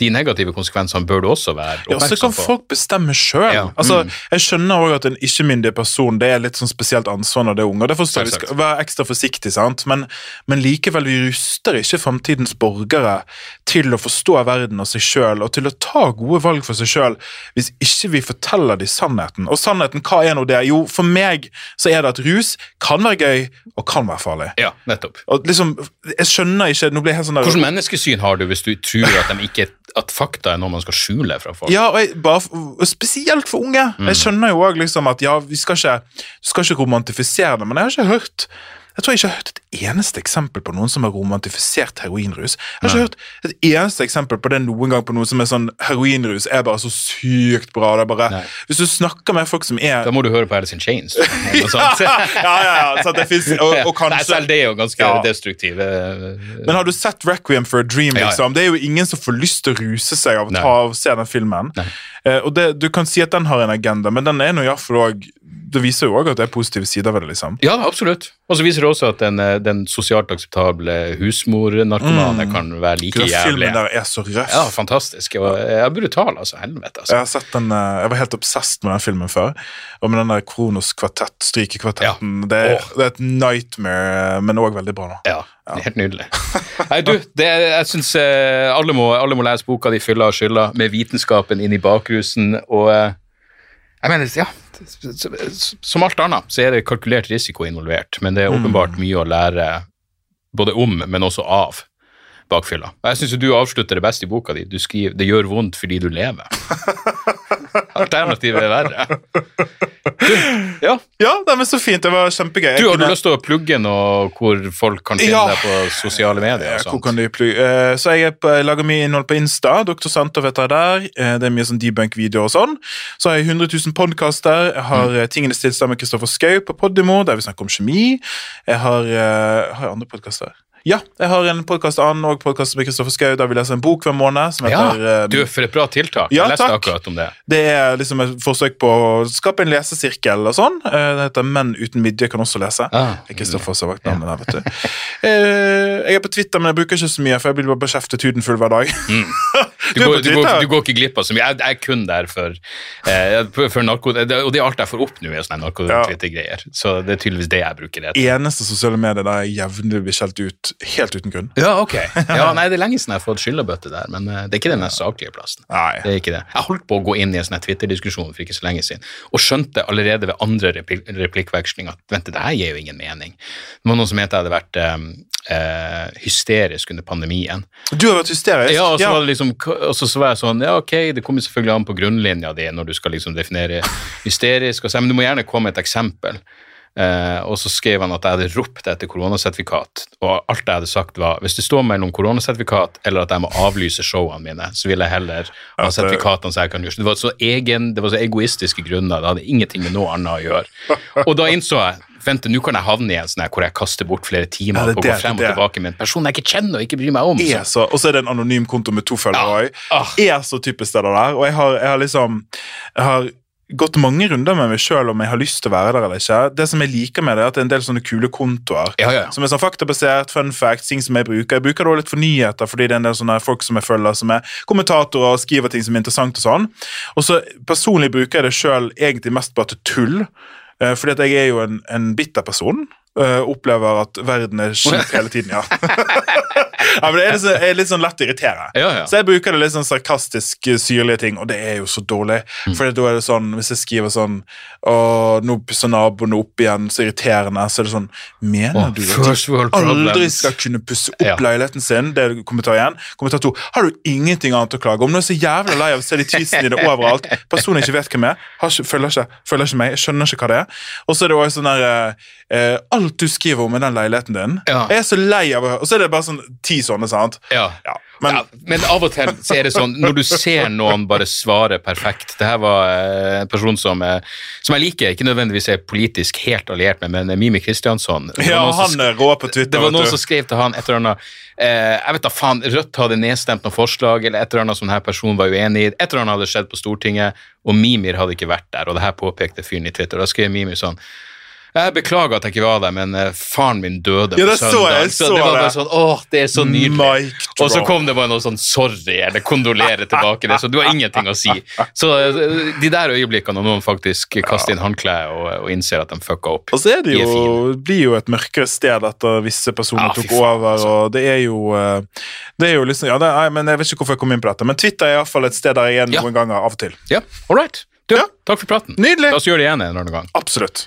de negative konsekvensene bør du også være oppmerksom på. Ja, så kan folk bestemme sjøl. Ja. Mm. Altså, jeg skjønner også at en ikke-myndig person det er litt sånn spesielt ansvar når det er unge. og Derfor skal vi skal være ekstra forsiktige, sant? Men, men likevel, vi ruster ikke framtidens borgere til å forstå verden og seg sjøl, og til å ta gode valg for seg sjøl, hvis ikke vi forteller dem sannheten. Og sannheten, hva er nå det? Jo, for meg så er det at rus kan være gøy og kan være farlig. Ja, nettopp. Og liksom, Jeg skjønner ikke Nå blir jeg helt sånn der Hvilket menneskesyn har du hvis du tror at, de ikke, at fakta er noe man skal skjule fra folk? Ja, og, jeg, bare, og spesielt for unge. Mm. Jeg skjønner jo også liksom at ja, vi skal ikke, skal ikke romantifisere det, men jeg har ikke hørt jeg tror jeg ikke har hørt et eneste eksempel på noen som har romantifisert heroinrus. Jeg har ikke hørt et eneste eksempel på det noen gang på noe som er sånn heroinrus er bare så sykt bra. Det er bare, Nei. hvis du snakker med folk som er Da må du høre på Alice in Chains. ja, ja, ja, så det finnes, og, og Nei, selv det er jo ganske Ja. destruktiv. eh, Men har du sett Requiem for a Dream? Liksom? Det er jo ingen som får lyst til å ruse seg av å ta av se den filmen. Nei. Eh, og det, Du kan si at den har en agenda, men den er nå iallfall òg Det viser jo òg at det er positive sider ved det. liksom. Ja, absolutt. Og så viser det også at den, eh, den sosialt akseptable husmornarkomane kan være like Den jævlig. filmen der er så røff. Ja, fantastisk. Og ja, brutal, altså. Helvete, Jeg altså. har sett den, eh, jeg var helt obsessed med den filmen før. Og med den der Kronos kvartett, strykekvartetten. Det, er- det er et nightmare, men òg veldig bra. da. Ja, helt nydelig. Nei, du, det, jeg syns alle, alle må lese boka di 'Fylla og skylda', med vitenskapen inn i bakrusen. Og eh, jeg mener, ja Som alt annet så er det kalkulert risiko involvert, men det er åpenbart mye å lære både om, men også av bakfylla. Jeg syns du avslutter det beste i boka di. Du skriver 'Det gjør vondt fordi du lever'. Alternativet er verre. Du, ja, Ja, det er så fint. Det var kjempegøy. Du, Har du lyst til å plugge noe hvor folk kan finne Ja. deg på sosiale medier? Og sånt? hvor kan de plu- eh, Så jeg, er på, jeg lager mye innhold på Insta. Dr. Santov heter jeg der. Eh, Det er mye sånn debunk-videoer og sånn. Så har jeg 100 000 podkaster. Jeg har mm. Tingenes tilstand med Kristoffer Schou på Podimo, der vi snakker om kjemi. Jeg har, eh, har jeg andre podkaster. Ja, jeg har en podkast annen og podkast med Kristoffer Schou der vi leser en bok hver måned. som Ja, heter... ja, du, for et bra tiltak. Ja, jeg leste takk. akkurat om det. Det er liksom et forsøk på å skape en lesesirkel og sånn. Eh, Det heter Menn uten midje kan også lese. Ah. Er Kristoffer som har vakt navnet der, vet du. Eh, Jeg er på Twitter, men jeg bruker ikke så mye, for jeg blir bare beskjeftet huden full hver dag. Du, Du er går, du, går, du går ikke glipp av så mye. Jeg, jeg er kun der for, eh, for narko... Og det er alt jeg får opp nå, er sånne narko-Twitter-greier. Så det er tydeligvis det jeg bruker det. Eneste sosiale medier der jeg jevnlig blir skjelt ut helt uten grunn. Ja, ok. Ja, nei, Det er lenge siden jeg har fått skyllebøtte der, men eh, det er ikke den mest saklige plassen. Nei. Det er ikke det. Jeg holdt på å gå inn i en sånn Twitter-diskusjon for ikke så lenge siden, og skjønte allerede ved andre replik replikkveksling at vent, det her gir jo ingen mening. Det var noen som mente jeg hadde vært um, uh, hysterisk under pandemien. Du har vært hysterisk. Ja, og så, var det liksom, og så, så var jeg sånn Ja, ok, det kommer selvfølgelig an på grunnlinja di når du skal liksom definere hysterisk, og så, men du må gjerne komme med et eksempel. Eh, og så skrev han at jeg hadde ropt etter koronasertifikat, og alt jeg hadde sagt var hvis det står mellom koronasertifikat eller at jeg må avlyse showene mine, så vil jeg heller ha eh, sertifikatene så jeg kan gjøre Det var så egen, det var så egoistiske grunner, det hadde ingenting med noe annet å gjøre. Og da innså jeg Vent, nå kan jeg havne i en sånn hvor jeg kaster bort flere timer Ja, på å gå frem og tilbake med en person jeg ikke kjenner og ikke bryr meg om. så, og så er det en anonym konto med to følgere Ja. Ah. Er så typisk det der. Og jeg har, jeg har liksom Jeg har gått mange runder med meg sjøl om jeg har lyst til å være der eller ikke. Det som jeg liker med det, er at det er en del sånne kule kontoer. Ja, ja. Som er sånn faktabasert, fun facts, ting som jeg bruker. Jeg bruker det også litt for nyheter, fordi det er en del sånne folk som jeg følger, som er kommentatorer og skriver ting som er interessant og sånn. Og så personlig bruker jeg det sjøl egentlig mest bare til tull. eh, Fordi at jeg er jo en, en bitter person. eh, opplever at verden er kjip hele tiden, ja. Ja, men det er sånn- er litt sånn lett å irritere. Ja, ja. Så jeg bruker det litt sånn sarkastisk eh, syrlige ting, og det er jo så dårlig. Mm. For da er det sånn, hvis jeg skriver sånn Å, nå pusser naboene opp igjen, så irriterende, så er det sånn Mener oh, du at de aldri skal kunne pusse opp Ja. leiligheten sin? Det er kommentar én. Kommentar to. Har du ingenting annet å klage om? Nå er jeg så jævlig lei av å se de i dine overalt. Personen ikke vet hvem jeg er. Følger, ikke, følger ikke meg. Jeg skjønner ikke hva det er. Og så er det også sånn der eh, eh, Alt du skriver om i den leiligheten din. Jeg er så lei av å Og så er det bare sånn ti sånne, sant? Ja. Ja, men ja, men av og til så er det sånn, når du ser noen bare svare perfekt Det her var eh, en person som, eh, som jeg liker, ikke nødvendigvis er politisk helt alliert med, men Mimi Kristiansson. Ja, han er rå på Twitter. Det var noen som skrev til han et eller annet eh, Jeg vet da faen, Rødt hadde nedstemt noe forslag, eller et eller annet som denne personen var uenig i. Et eller annet hadde skjedd på Stortinget, og Mimir hadde ikke vært der. Og det her påpekte fyren i Twitter. Da skrev Mimir sånn jeg beklager at jeg ikke var der, men eh, faren min døde Ja, på søndag. så så det var bare sånn, åh, det er så nydelig. Og så kom det bare noe sånn sorry eller kondolerer tilbake. Det, så du har ingenting å si. Så eh, de der øyeblikkene når noen faktisk kaster inn håndkleet og, og innser at de fucka opp, Og så er det de jo, blir jo et mørkere sted etter visse personer ah, tok faen, over. altså. og Det er jo eh, Det er jo liksom, ja, er, men Jeg vet ikke hvorfor jeg kom inn på dette, men Twitter er iallfall et sted der jeg er Ja. noen ganger av og til. Ja, all right. Du, Ja. takk for praten. Nydelig! La oss gjøre det igjen en eller annen gang. Absolutt.